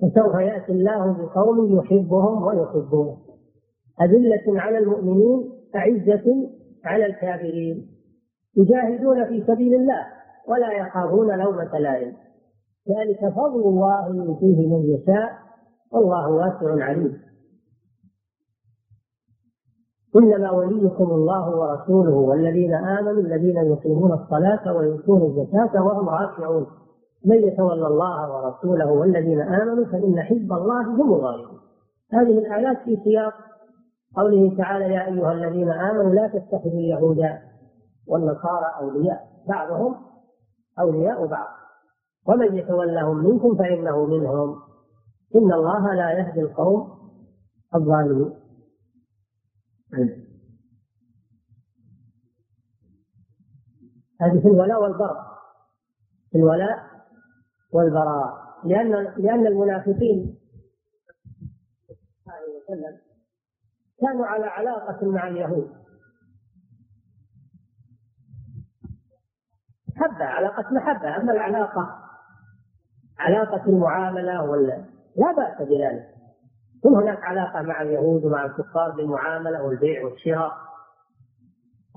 فسوف يأتي الله بقوم يحبهم ويحبونه. أذلة على المؤمنين أعزة على الكافرين. يجاهدون في سبيل الله ولا يخافون لومة لائم. ذلك فضل الله يؤتيه من يشاء والله واسع عليم. إنما وليكم الله ورسوله والذين آمنوا الذين يقيمون الصلاة ويؤتون الزكاة وهم راكعون. من يتولى الله ورسوله والذين آمنوا فإن حزب الله هم الغالبون. هذه الآيات في سياق قوله تعالى يا أيها الذين آمنوا لا تتخذوا اليهود والنصارى أولياء. بعضهم أولياء بعض. ومن يتولهم منكم فإنه منهم. إن الله لا يهدي القوم الظالمين. هذه في الولاء والبراء. في الولاء والبراء. لأن لأن المنافقين وسلم كانوا على علاقة مع اليهود. محبة علاقة محبة. أما العلاقة علاقة المعاملة ولا لا بأس بذلك. يكون هناك علاقة مع اليهود ومع الكفار بالمعاملة والبيع والشراء؟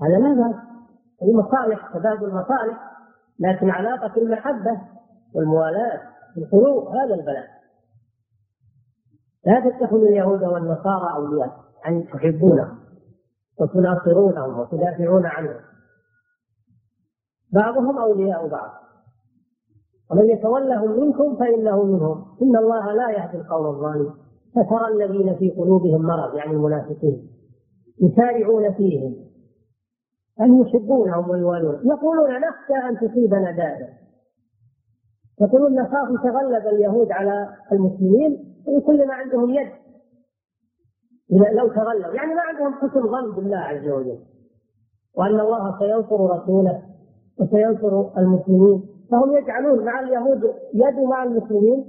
هذا لا بأس. هذه مصالح تبادل مصالح لكن علاقة المحبة والموالاة القلوب هذا البلاء. لا تتخذوا اليهود والنصارى أولياء. أن تحبونهم وتناصرونهم وتدافعون عنهم بعضهم أولياء بعض. ومن يتولهم منكم فإنه منهم. إن الله لا يهدي القوم الظالمين. فترى الذين في قلوبهم مرض يعني المنافقين. يسارعون فيهم. أن يحبونهم ويوالون يقولون نخشى أن تصيبنا دائرة يقولون نخاف تغلب اليهود على المسلمين ويكون لنا عندهم يد. لو تغلبوا يعني ما عندهم حسن ظن بالله عز وجل. وأن الله سينصر رسوله وسينصر المسلمين. فهم يجعلون مع اليهود يد مع المسلمين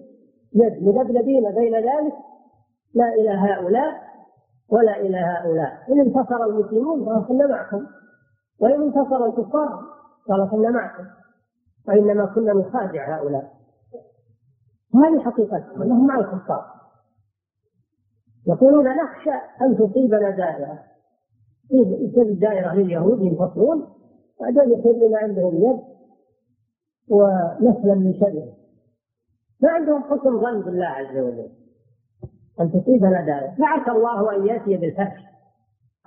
يد. مذبذبين بين ذلك لا إلى هؤلاء ولا إلى هؤلاء. إن انتصر المسلمون فكنا معكم وإن انتصر الكفار قال كنا معكم وإنما كنا نخادع هؤلاء. وهذه حقيقتهم أنهم مع الكفار. يقولون نخشى أن تصيبنا دائرة. يصير الدائرة لليهود ينتصرون بعدين يصير لنا عندهم يد ونسلا من شره ما عندهم حسن ظن بالله عز وجل. أن تصيبنا دائرة فعسى الله أن يأتي بالفتح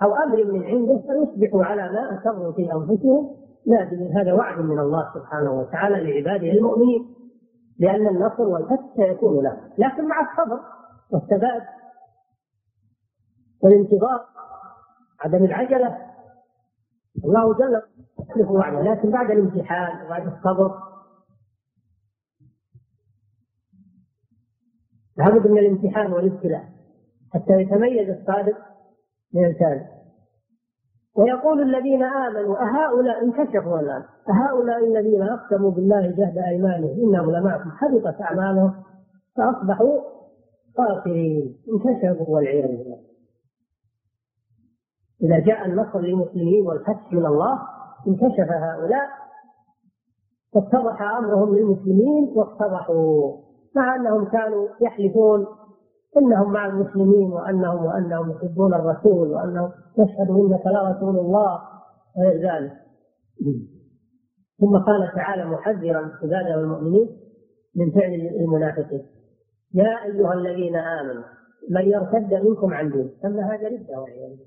أو أمر من عنده فيصبحوا على ما أسروا في أنفسهم. لا هذا وعد من الله سبحانه وتعالى لعباده المؤمنين. لأن النصر والفتح سيكون له. لكن مع الصبر والثبات والانتظار عدم العجلة. الله جل يخلف وعده. لكن بعد الامتحان وبعد الصبر لابد من الامتحان والابتلاء حتى يتميز الصادق من الكاذب. ويقول الذين آمنوا أهؤلاء انكشفوا الآن. أهؤلاء الذين أقسموا بالله جهد أيمانهم إنهم لمعكم. حبطت أعمالهم فأصبحوا خاسرين. انكشفوا والعياذ بالله. إذا جاء النصر للمسلمين والفتح من الله انكشف هؤلاء واتضح أمرهم للمسلمين وافتضحوا. مع أنهم كانوا يحلفون إنهم مع المسلمين وأنهم وأنهم يحبون الرسول وأنهم نشهد انك لرسول الله وغير ذلك. ثم قال تعالى محذرا عبادة المؤمنين من فعل المنافقين. يا أيها الذين آمنوا من يرتد منكم عن دين سمى هذا ردة والعياذ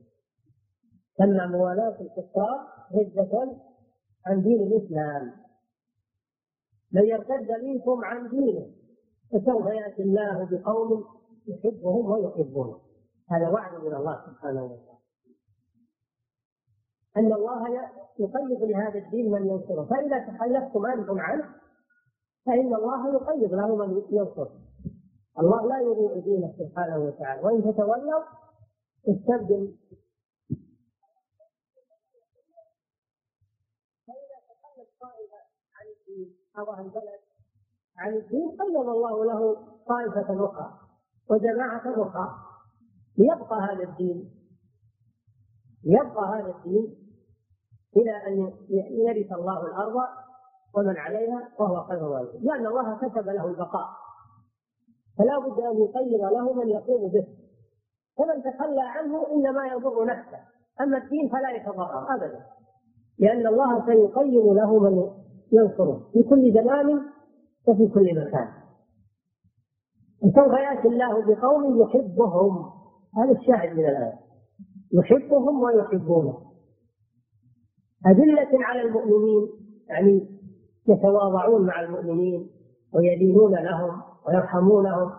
سمى موالاة الكفار ردة عن دين الإسلام. من يرتد منكم عن دينه فسوف يأتي الله بقوم يحبهم ويحبونه. هذا وعد من الله سبحانه وتعالى. أن الله يقيد لهذا الدين من ينصره. فإذا تخلفتم أنتم عنه فإن الله يقيد له من ينصره. الله لا يضيع دينه سبحانه وتعالى. وإن تتولوا استبدل فإذا تخلت طائفة عن الدين أو عن البلد عن الدين قيد الله له طائفة أخرى وجماعة أخرى. ليبقى هذا الدين يبقى هذا الدين إلى أن يرث الله الأرض ومن عليها وهو خير الوارث لأن الله كتب له البقاء. فلا بد أن يقيد له من يقوم به. فمن تخلى عنه إنما يضر نفسه. أما الدين فلا يتضرر أبدا. لأن الله سيقيم له من ينصره. في كل زمان وفي كل مكان. وسوف يأتي الله بقوم يحبهم. هذا الشاهد من الآية. يحبهم ويحبونه. أذلة على المؤمنين يعني يتواضعون مع المؤمنين ويدينون لهم ويرحمونهم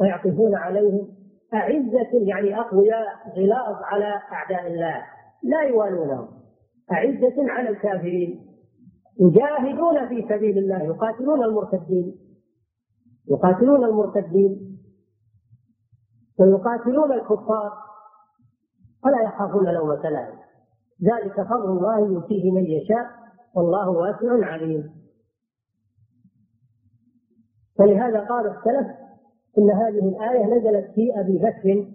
ويعطفون عليهم. أعزة يعني أقوياء غلاظ على أعداء الله. لا يوالونهم. أعزة على الكافرين. يجاهدون في سبيل الله يقاتلون المرتدين. يقاتلون المرتدين. ويقاتلون الكفار. ولا يخافون لومة لائم ذلك فضل الله يؤتيه من يشاء. والله واسع عليم. فلهذا قال السلف إن هذه الآية نزلت في أبي بكر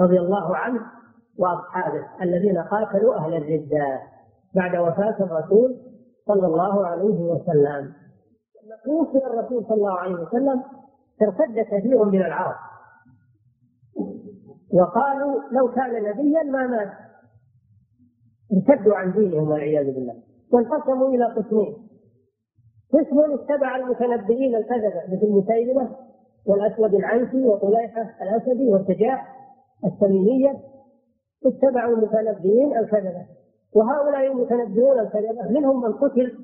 رضي الله عنه وأصحابه الذين قاتلوا أهل الردة. بعد وفاة الرسول صلى الله عليه وسلم. توفي الرسول صلى الله عليه وسلم ارتد كثير من العرب. وقالوا لو كان نبيا ما مات. ارتدوا عن دينهم والعياذ بالله. وانقسموا إلى قسمين. قسم اتبع المتنبئين الكذبه مثل مسيلمة والأسود العنسي وطليحة الأسدي والسجاح التميميه اتبعوا المتنبئين الكذبه وهؤلاء المتنبئون الكذبه منهم من قتل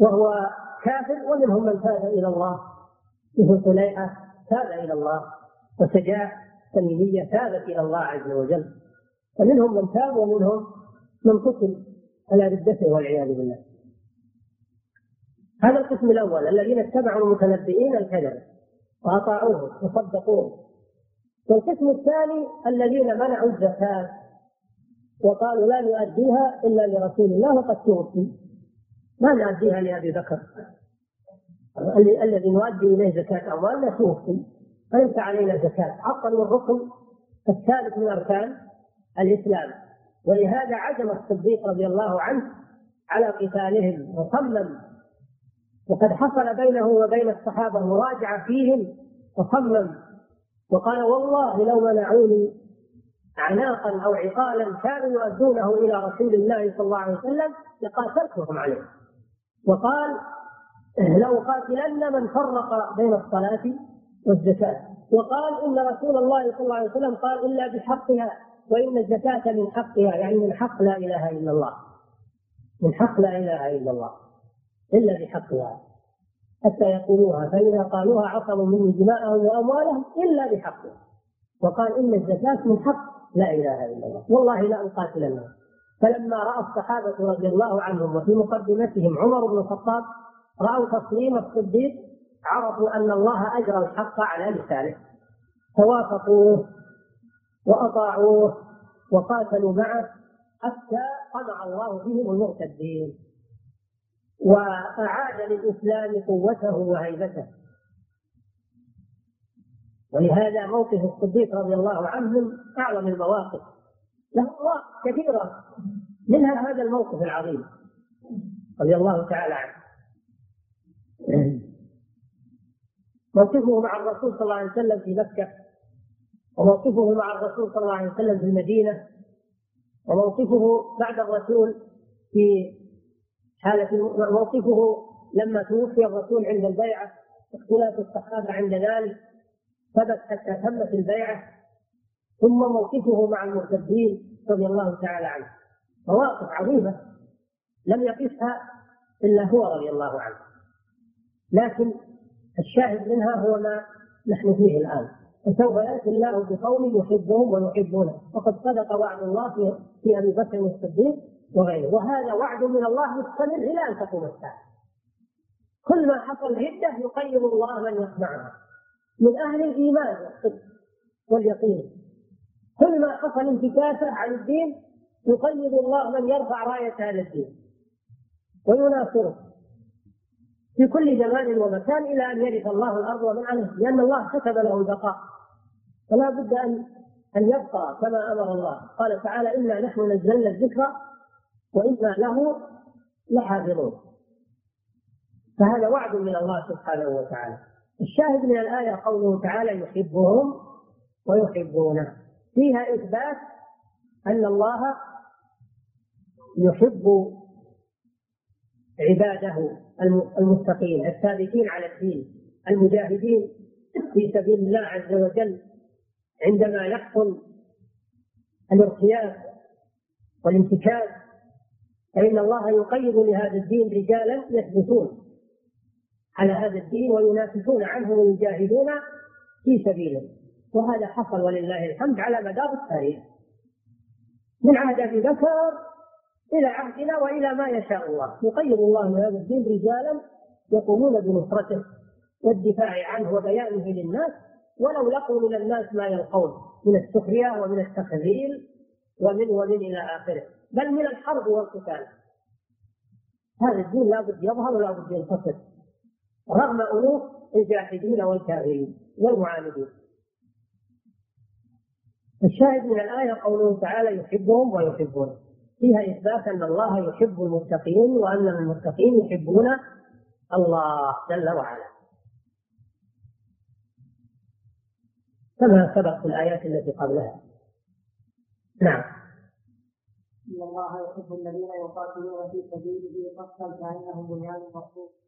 وهو كافر ومنهم من تاب إلى الله مثل طليحه تاب إلى الله وسجاع تميمية تابت إلى الله عز وجل. فمنهم من تاب ومنهم من قتل على ردته والعياذ بالله. هذا القسم الأول الذين اتبعوا المتنبئين الكذب واطاعوه وصدقوه والقسم الثاني الذين منعوا الزكاة وقالوا لا نؤديها إلا لرسول الله وقد توفي ما نؤديها لأبي بكر. الذي نؤدي إليه زكاة أموالنا توفي فليس علينا زكاة؟ عطلوا الركن الثالث من أركان الإسلام. ولهذا عزم الصديق رضي الله عنه على قتالهم وصمم. وقد حصل بينه وبين الصحابة مراجعة فيهم وصمم. وقال والله لو منعوني عناقا أو عقالا كانوا يؤدونه إلى رسول الله صلى الله عليه وسلم لقاتلتهم عليه وقال لأقاتلن من فرق بين الصلاة والزكاة. وقال إن رسول الله صلى الله عليه وسلم قال إلا بحقها وإن الزكاة من حقها يعني من حق لا إله إلا الله. من حق لا إله إلا الله. إلا بحقها. حتى يقولوها فإذا قالوها عصموا مني دماءهم وأموالهم إلا بحقها. وقال إن الزكاة من حق لا إله إلا الله. والله لا أقاتل الناس فلما رأى الصحابة رضي الله عنهم وفي مقدمتهم عمر بن الخطاب رأوا تصميم الصديق عرفوا أن الله أجرى الحق على لسانه. فوافقوه وأطاعوه وقاتلوا معه حتى قمع الله بهم المرتدين وأعاد للإسلام قوته وهيبته. ولهذا موقف الصديق رضي الله عنه من أعظم المواقف. له مواقف كثيرة منها هذا الموقف العظيم رضي الله تعالى عنه. موقفه مع الرسول صلى الله عليه وسلم في مكة وموقفه مع الرسول صلى الله عليه وسلم في المدينة وموقفه بعد الرسول في حالة موقفه لما توفي الرسول عند البيعة اختلاف الصحابة عند ذلك. ثبت حتى تمت البيعة ثم موقفه مع المرتدين رضي الله تعالى عنه. مواقف عظيمة لم يقفها إلا هو رضي الله عنه. لكن الشاهد منها هو ما نحن فيه الآن. وسوف يأتي الله بقوم يحبهم ويحبونه. وقد صدق وعد الله في, أبي بكر الصديق وغيره. وهذا وعد من الله مستمر إلى أن تقوم الساعة. كل ما حصل عدة يقيم الله من يصنعها من أهل الإيمان والصدق واليقين. كل ما حصل انتكاسة عن الدين يقيد الله من يرفع راية هذا الدين ويناصره في كل زمان ومكان إلى أن يرث الله الأرض ومن عليها لأن الله كتب له البقاء. فلا بد أن أن يبقى كما أمر الله. قال تعالى إنا نحن نزلنا الذكر وإنا له لحافظون. فهذا وعد من الله سبحانه وتعالى. الشاهد من الآية قوله تعالى يحبهم ويحبونه. فيها إثبات أن الله يحب عباده المتقين الثابتين على الدين المجاهدين في سبيل الله عز وجل عندما يحصل الارتياب والانتكاس فإن الله يقيد لهذا الدين رجالا يثبتون. على هذا الدين وينافسون عنه ويجاهدون في سبيله. وهذا حصل ولله الحمد على مدار التاريخ. من عهد أبي بكر إلى عهدنا وإلى ما يشاء الله. يقيد الله لهذا الدين رجالا يقومون بنصرته والدفاع عنه وبيانه للناس ولو لقوا من الناس ما يلقون من السخرية ومن التخذيل ومن ومن إلى آخره. بل من الحرب والقتال. هذا الدين لابد يظهر ولابد ينتصر. رغم ألوف الجاحدين والكافرين والمعاندين الشاهد من الآية قوله تعالى يحبهم ويحبونه. فيها إثبات أن الله يحب المتقين وأن المتقين يحبون الله جل وعلا. كما سبق في الآيات التي قبلها. نعم. إن الله يحب الذين يقاتلون في سبيله صفا كأنهم بنيان مرصوص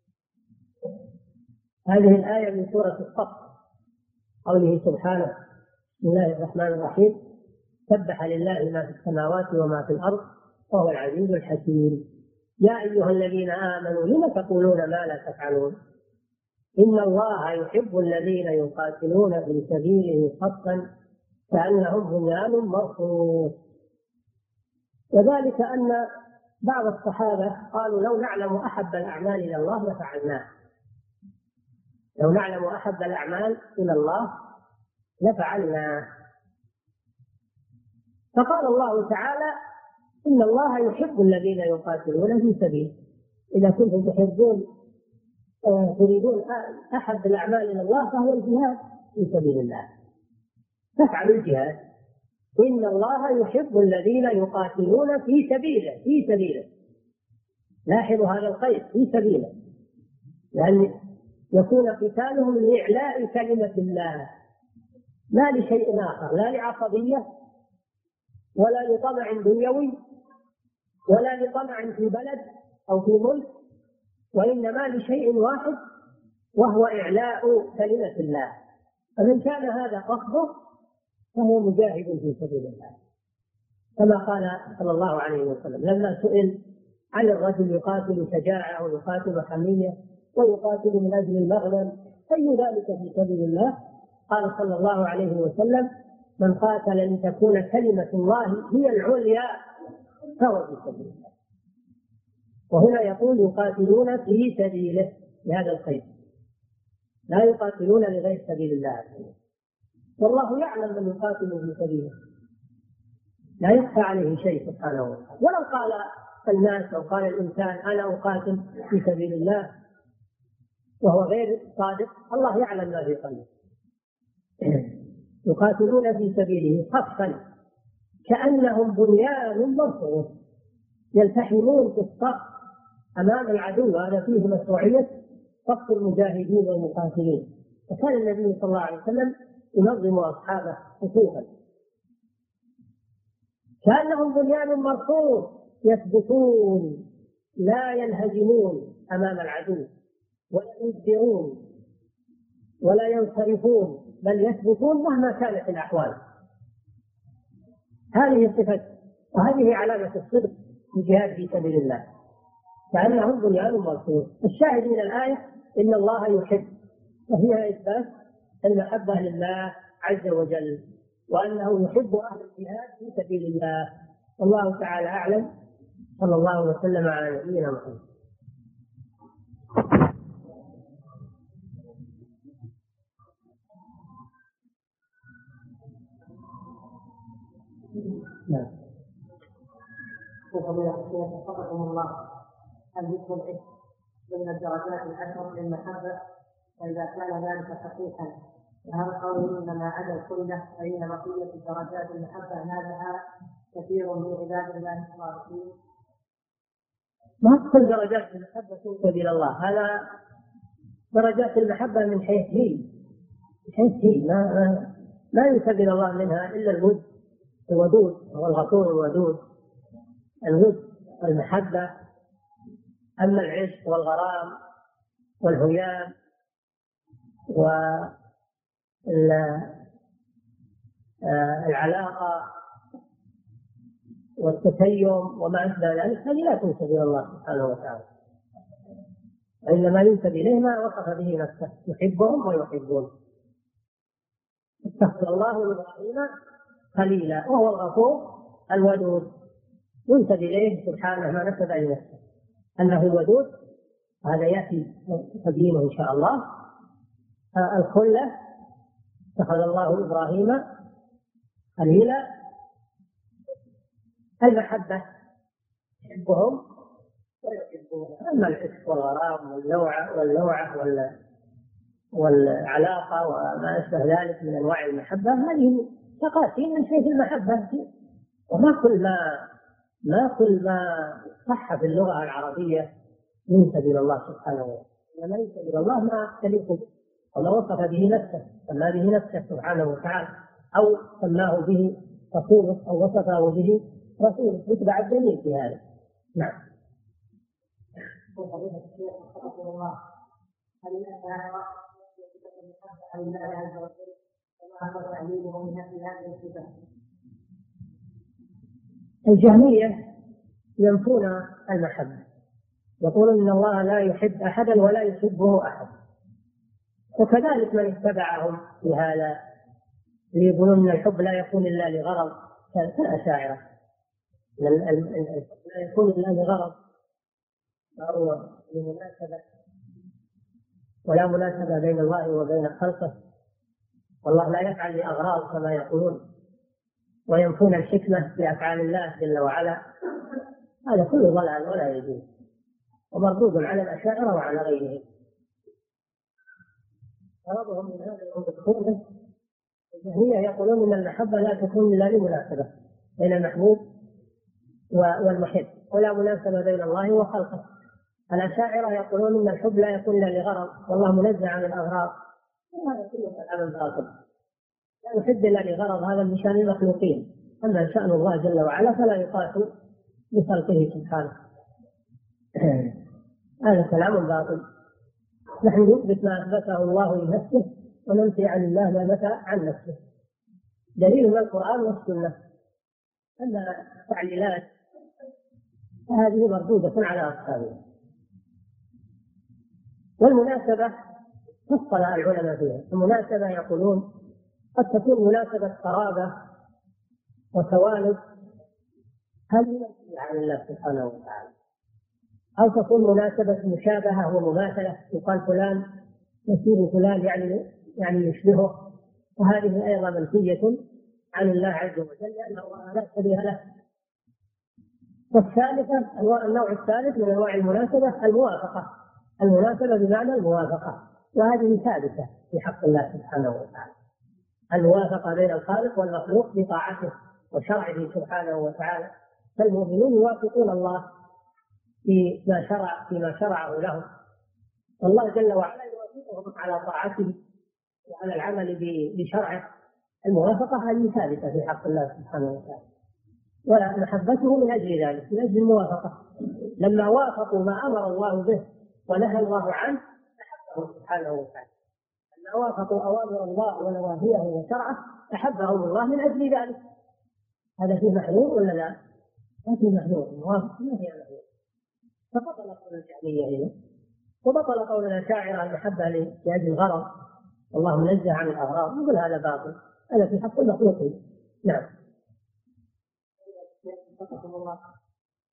هذه الآية من سورة الصف. قوله سبحانه بسم الله الرحمن الرحيم سبح لله ما في السماوات وما في الأرض وهو العزيز الحكيم. يا أيها الذين آمنوا لم تقولون ما لا تفعلون؟ إن الله يحب الذين يقاتلون في سبيله صفا كأنهم بنيان مرصوص. وذلك أن بعض الصحابة قالوا لو نعلم أحب الأعمال إلى الله لفعلناه. لو نعلم أحب الأعمال إلى الله لفعلنا. فقال الله تعالى إن الله يحب الذين يقاتلون في سبيله إذا كنتم تحبون آه، تريدون أحب الأعمال إلى الله فهو الجهاد في سبيل الله. فافعلوا الجهاد. إن الله يحب الذين يقاتلون في سبيله في سبيله. لاحظوا هذا القيد في سبيله. لأن يكون قتالهم لإعلاء كلمة الله. لا لشيء آخر لا لعصبية ولا لطمع دنيوي ولا لطمع في بلد أو في ملك وإنما لشيء واحد وهو إعلاء كلمة الله. فمن كان هذا قصده فهو مجاهد في سبيل الله. كما قال صلى الله عليه وسلم لما سئل على الرجل يقاتل شجاعة ويقاتل حمية ويقاتل من أجل المغنم. أي ذلك في سبيل الله؟ قال صلى الله عليه وسلم من قاتل لتكون كلمة الله هي العليا فهو في سبيل الله. وهنا يقول يقاتلون في سبيله بهذا الخير لا يقاتلون لغير سبيل الله والله يعلم من يقاتل في سبيله. لا يخفى عليه شيء سبحانه وتعالى. ولو قال الناس أو قال الإنسان أنا أقاتل في سبيل الله؟ وهو غير صادق الله يعلم ما في قلبه. يقاتلون في سبيله صفا كأنهم بنيان مرصوص يلتحمون في الصف أمام العدو هذا فيه مشروعية صف المجاهدين والمقاتلين. وكان النبي صلى الله عليه وسلم ينظم أصحابه صفوفا كأنهم بنيان مرصوص يثبتون لا ينهزمون أمام العدو. ولا يدبرون ولا ينصرفون بل يثبتون مهما كانت الأحوال. هذه صفه وهذه علامة الصدق في الجهاد في سبيل الله. كأنهم بنيان مرصوص الشاهد من الآية إن الله يحب وهي إثبات المحبه لله عز وجل وأنه يحب أهل الجهاد في سبيل الله. والله تعالى أعلم. صلى الله وسلم على نبينا محمد. نعم. فضيلة الشيخ وفقكم الله. هل ذكر العلم ضمن الدرجات العشر للمحبة فإذا كان ذلك صحيحا فهل قول إنما عدا كله فإن بقية درجات المحبة نالها كثير من عباد الله الصالحين؟ ما كل درجات المحبة تنسب إلى الله. هذا درجات المحبة من حيث هي. من حيث هي. ما ما ينسب إلى الله منها إلا الود الودود هو الغفور الودود الود والمحبة أما العشق والغرام والهيام والعلاقة والتتيم وما أشبه ذلك هذه لا تنسب إلى الله سبحانه وتعالى. وإنما ينسب إليه ما وصف به نفسه يحبهم ويحبون. اتخذ الله إبراهيم خليلا وهو الغفور الودود. ينسب إليه سبحانه ما نسب لنفسه أنه الودود هذا يأتي تقديمه إن شاء الله. الخلة اتخذ الله إبراهيم خليلا المحبة يحبهم أما العشق والغرام واللوعة واللوعة والعلاقة وما أشبه ذلك من أنواع المحبة هذه تقاسيم من حيث المحبة وما كل ما ما كل ما صح في اللغة العربية ينسب إلى الله سبحانه وتعالى. إنما ينسب إلى الله ما تليق به ولو وصف به نفسه سمى به نفسه سبحانه وتعالى. أو سماه به رسوله أو وصفه به رسوله يتبع الدليل في هذا. نعم. هل الله تعليله من هذه الصفات الجهمية ينفون المحبة. يقولون إن الله لا يحب أحدا ولا يحبه أحد. وكذلك من اتبعهم في هذا يقولون إن الحب لا يكون إلا لغرض كالأشاعرة. لا يكون إلا لغرض. فهو لمناسبه ولا مناسبة بين الله وبين خلقه. والله لا يفعل لأغراض كما يقولون. وينفون الحكمة في افعال الله جل وعلا. هذا كله ضلال ولا يجوز. ومردود على الاشاعره وعلى غيرهم غرضهم من هذا الدخول الجهمية يقولون أن المحبة لا تكون إلا لمناسبة بين المحبوب والمحب. ولا مناسبة بين الله وخلقه. الأشاعرة يقولون أن الحب لا يكون إلا لغرض. والله منزه عن الأغراض. وهذا كله كلام باطل لا يحب إلا لغرض هذا من شأن المخلوقين. أما شأن الله جل وعلا فلا يقاس بخلقه سبحانه. هذا كلام باطل. نحن نثبت ما أثبته الله لنفسه وننفي عن الله ما نفى عن نفسه. دليل من القرآن والسنة. أما التعليلات فهذه مردودة على أصحابها. والمناسبة فصل العلماء فيها. المناسبة يقولون قد تكون مناسبة قرابة وتوالد هذه عن الله سبحانه وتعالى؟ أو تكون مناسبة مشابهة ومماثلة؟ يقال فلان يسير فلان يعني يعني يشبهه. وهذه أيضا منفية عن الله عز وجل لأنه لا شبيه له. والثالثة النوع الثالث من أنواع المناسبة الموافقة. المناسبة بمعنى الموافقة. وهذه ثابتة في حق الله سبحانه وتعالى. الموافقة بين الخالق والمخلوق بطاعته وشرعه سبحانه وتعالى. فالمؤمنون يوافقون الله فيما شرع فيما شرعه لهم. والله جل وعلا يوافقهم على طاعته وعلى العمل بشرعه. الموافقة هذه ثابتة في حق الله سبحانه وتعالى. ومحبته من أجل ذلك من أجل الموافقة. لما وافقوا ما أمر الله به ونهى الله عنه أحبه سبحانه وتعالى. لما وافقوا أوامر الله ونواهيه وشرعه أحبهم الله من أجل ذلك. هذا فيه محذور ولا لا؟ ما فيه محذور. موافق ما فيه محذور. فبطل قول الجهمية هنا وبطل قول الأشاعرة المحبة لأجل الغرض. والله منزه عن الأغراض. نقول هذا باطل. هذا في حق المخلوقين نعم.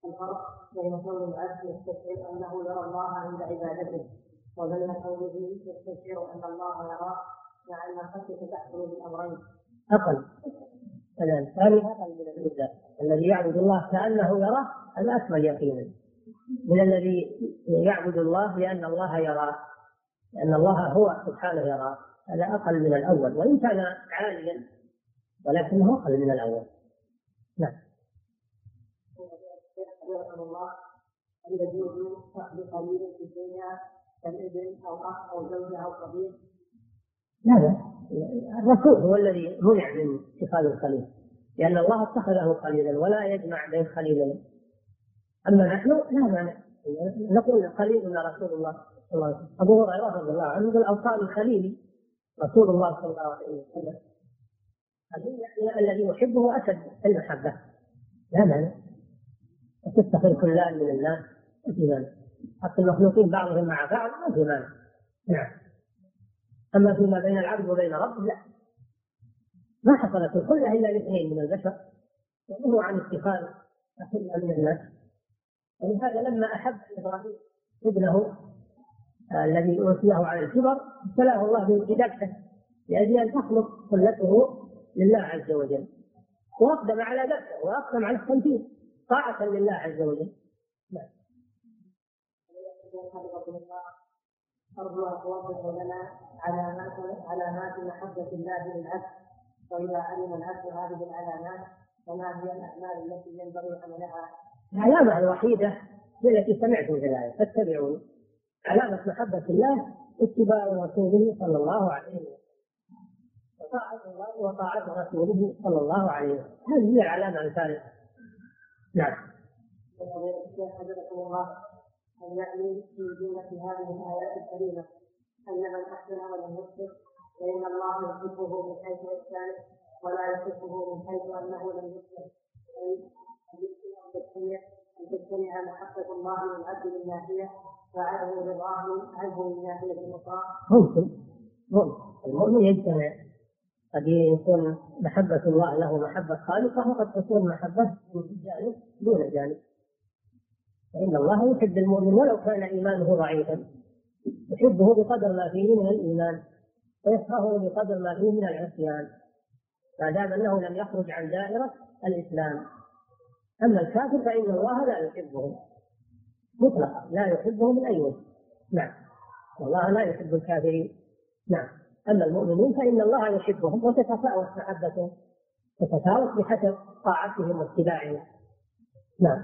الفرق بين كون العبد يستشعر أنه يرى الله عند عبادته. وبين كونه يستشعر أن الله يراه مع ان الخشيه تحصل بالأمرين. أقل. الثاني أقل من الاولى الذي يعبد الله كأنه يراه هذا اكمل يقينا. من الذي يعبد الله لأن الله يراه لأن الله هو سبحانه يراه هذا أقل من الأول. وإن كان عاليا ولكنه أقل من الأول. نعم. الله يجوز فقد قليل في الدنيا كالابن أو أخ أو زوجة أو صديق؟ لا لا الرسول هو الذي منع من اتخاذ الخليل. لأن الله اتخذه خليلا ولا يجمع بين خليلين. أما نحن لا مانع. نقول خليلنا رسول الله صلى الله عليه وسلم. أبو هريرة رضي الله عنه يقول أوصاني خليلي رسول الله صلى الله عليه وسلم. يعني الذي يحبه أشد المحبة. لا مانع. وتفتخر كلان من الناس. ما في مانع. حتى المخلوقين بعضهم مع بعض ما في مانع. نعم. أما فيما بين العبد وبين ربه لا. ما حصلت الخلة إلا لاثنين من البشر وهو عن اتخاذ أخلا من الناس. ولهذا لما أحب إبراهيم ابنه آه، الذي اوتيه على الكبر ابتلاه الله بدبحه لأجل أن تخلص خلته لله عز وجل. وأقدم على ذبحه وأقدم على التنفيذ طاعة لله عز وجل. أرجو أن توضحوا لنا علامات علامات محبة الله للعبد وإذا علم العبد هذه العلامات فما هي الأعمال التي ينبغي عملها؟ العلامة الوحيدة هي التي سمعتم في الآية فاتبعوني علامة محبة الله اتباع رسوله صلى الله عليه وسلم وطاعة الله وطاعة رسوله صلى الله عليه وسلم هذه هي العلامة الثالثة نعم. الله أن يعني في جملة هذه الآيات الكريمة. أن من أحسن ولم يصدق فإن الله يحبه من حيث إحسانه ولا يحبه من حيث أنه لم يصدق أي أن تجتمع أن تجتمع محبة الله للعبد من ناحية وعدم رضاه عنه من ناحية أخرى. ممكن. ممكن. المؤمن يجتمع. قد يكون محبة الله له محبة خالصة وقد تكون محبة من جانب دون جانب. فإن الله يحب المؤمن ولو كان إيمانه ضعيفا. يحبه بقدر ما فيه من الإيمان ويكرهه بقدر ما فيه من العصيان. ما دام أنه لم يخرج عن دائرة الإسلام. أما الكافر فإن الله لا يحبه. مطلقا لا يحبه من أي وجه. نعم. والله لا يحب الكافرين. نعم. أما المؤمنين فإن الله يحبهم وتتفاوت محبتهم تتفاوت بحسب طاعتهم واتباعهم. نعم.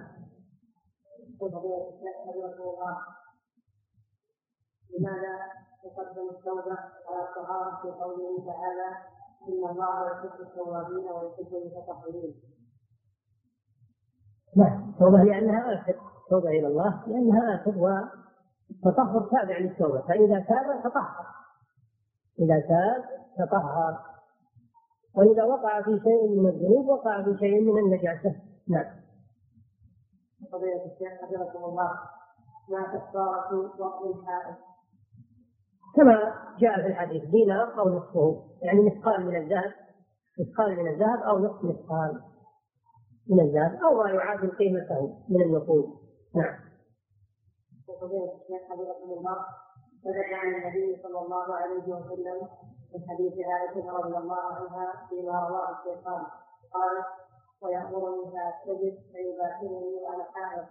لماذا يقدم التوبة على الطهارة في قوله تعالى إن الله يحب التوابين ويحب المتطهرين؟ نعم التوبة لأنها آخر. التوبة إلى الله لأنها آخر والتطهر تابع للتوبة. فإذا تاب تطهر. إذا تاب تطهر. وإذا وقع في شيء من الذنوب وقع في شيء من النجاسة. نعم. فضيلة الشيخ حفظكم الله. ما كفارة وقت الحائط. كما جاء في الحديث دينار أو نصفه. يعني مثقال من الذهب مثقال من الذهب أو نصف مثقال من الذهب أو ما يعادل قيمته من النقود. نعم. وفضيلة الشيخ حفظكم الله. ثبت عن النبي صلى الله عليه وسلم من حديث عائشة رضي الله عنها فيما رواه الشيخان. قالت ويأمرني فأستجب فيباشرني وأنا حائض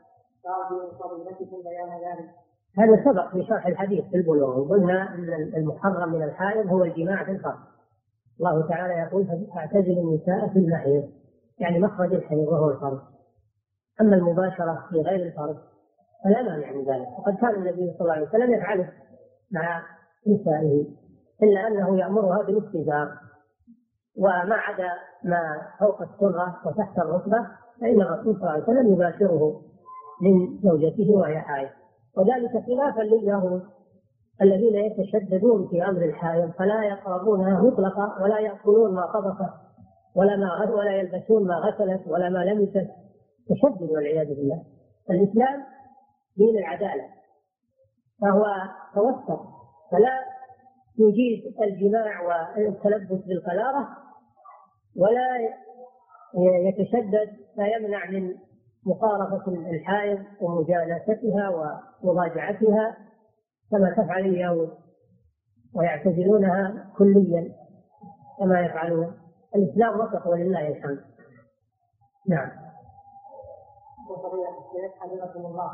فأرجو فضيلتكم بيان ذلك. هذا سبق في شرح الحديث في البلوغ وقلنا أن المحرم من الحائض هو الجماع في الفرج. الله تعالى يقول فاعتزلوا النساء في المحيض يعني مخرج الحيض وهو الفرج. أما المباشرة في غير الفرج فلا مانع من ذلك وقد كان النبي صلى الله عليه وسلم يفعله مع نسائه إلا أنه يأمرها بالاستجار وما عدا ما فوق السره وتحت الركبه فإن الرسول صلى الله عليه وسلم يباشره من زوجته وهي حائض وذلك خلافا لليهود الذين يتشددون في أمر الحائض فلا يقربونها مطلقا ولا يأكلون ما طبخت ولا ما ولا يلبسون ما غسلت ولا ما لمست. تشدد والعياذ بالله. الإسلام دين العدالة فهو توسط فلا يجيز الجماع والتلبس بالقلارة ولا يتشدد فيمنع من مقاربة الحائض ومجالستها ومضاجعتها كما تفعل اليهود ويعتزلونها كليا كما يفعلون الإسلام وسط ولله الحمد. نعم. وفضيلة الشيخ حفظكم الله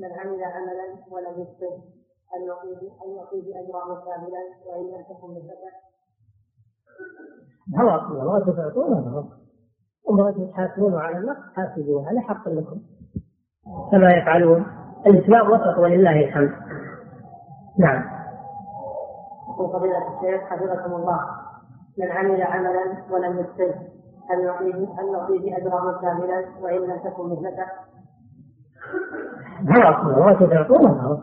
من عمل عملا ولم يتقن أن يعطيه أن يعطيه أجرا كاملا وإن لم تكن مثله هواكم الله تعطونه وما تحاسبون على النقص حاسبوه هذا حق لكم. كما يفعلون. الإسلام وسط ولله الحمد. نعم. يقول فضيلة الشيخ حفظكم الله. من عمل عملا ولم يتقن هل يعطيه هل يعطيه أجرا كاملا وإن لم تكن مهنته؟ هواكم الله تعطونه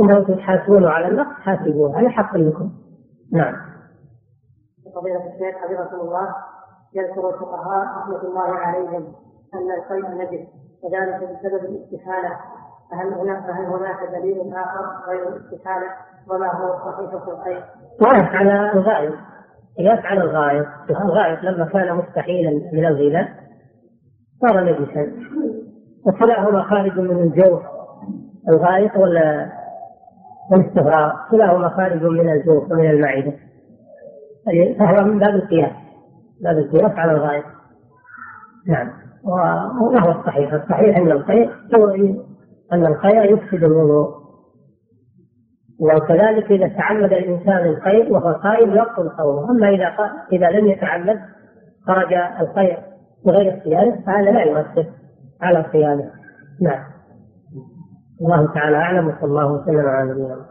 انه تحاسبون على النقص حاسبوه هذا حق لكم. نعم. فضيلة الشيخ حفظكم الله يذكر الفقهاء رحمة الله عليهم أن القيء نجس وذلك بسبب الاستحالة. فهل هناك فهل هناك دليل آخر غير الاستحالة؟ وما هو صحيح في القيء؟ يقف على الغائط على الغائط الغائط لما كان مستحيلا من الغذاء صار نجسا. وكلاهما خارج من الجوف الغائط ولا والاستغراق. كلاهما خارج من الجوف ومن المعدة. فهو من باب القياس باب القياس على الغاية. نعم. وهو الصحيح الصحيح أن الخير أن الخير يفسد الوضوء. وكذلك إذا تعمد الإنسان الخير وهو قائم يبطل صومه أما إذا إذا لم يتعمد خرج الخير بغير اختياره فهذا لا يؤثر على صيامه. نعم. الله تعالى أعلم وصلى الله وسلم على نبينا محمد.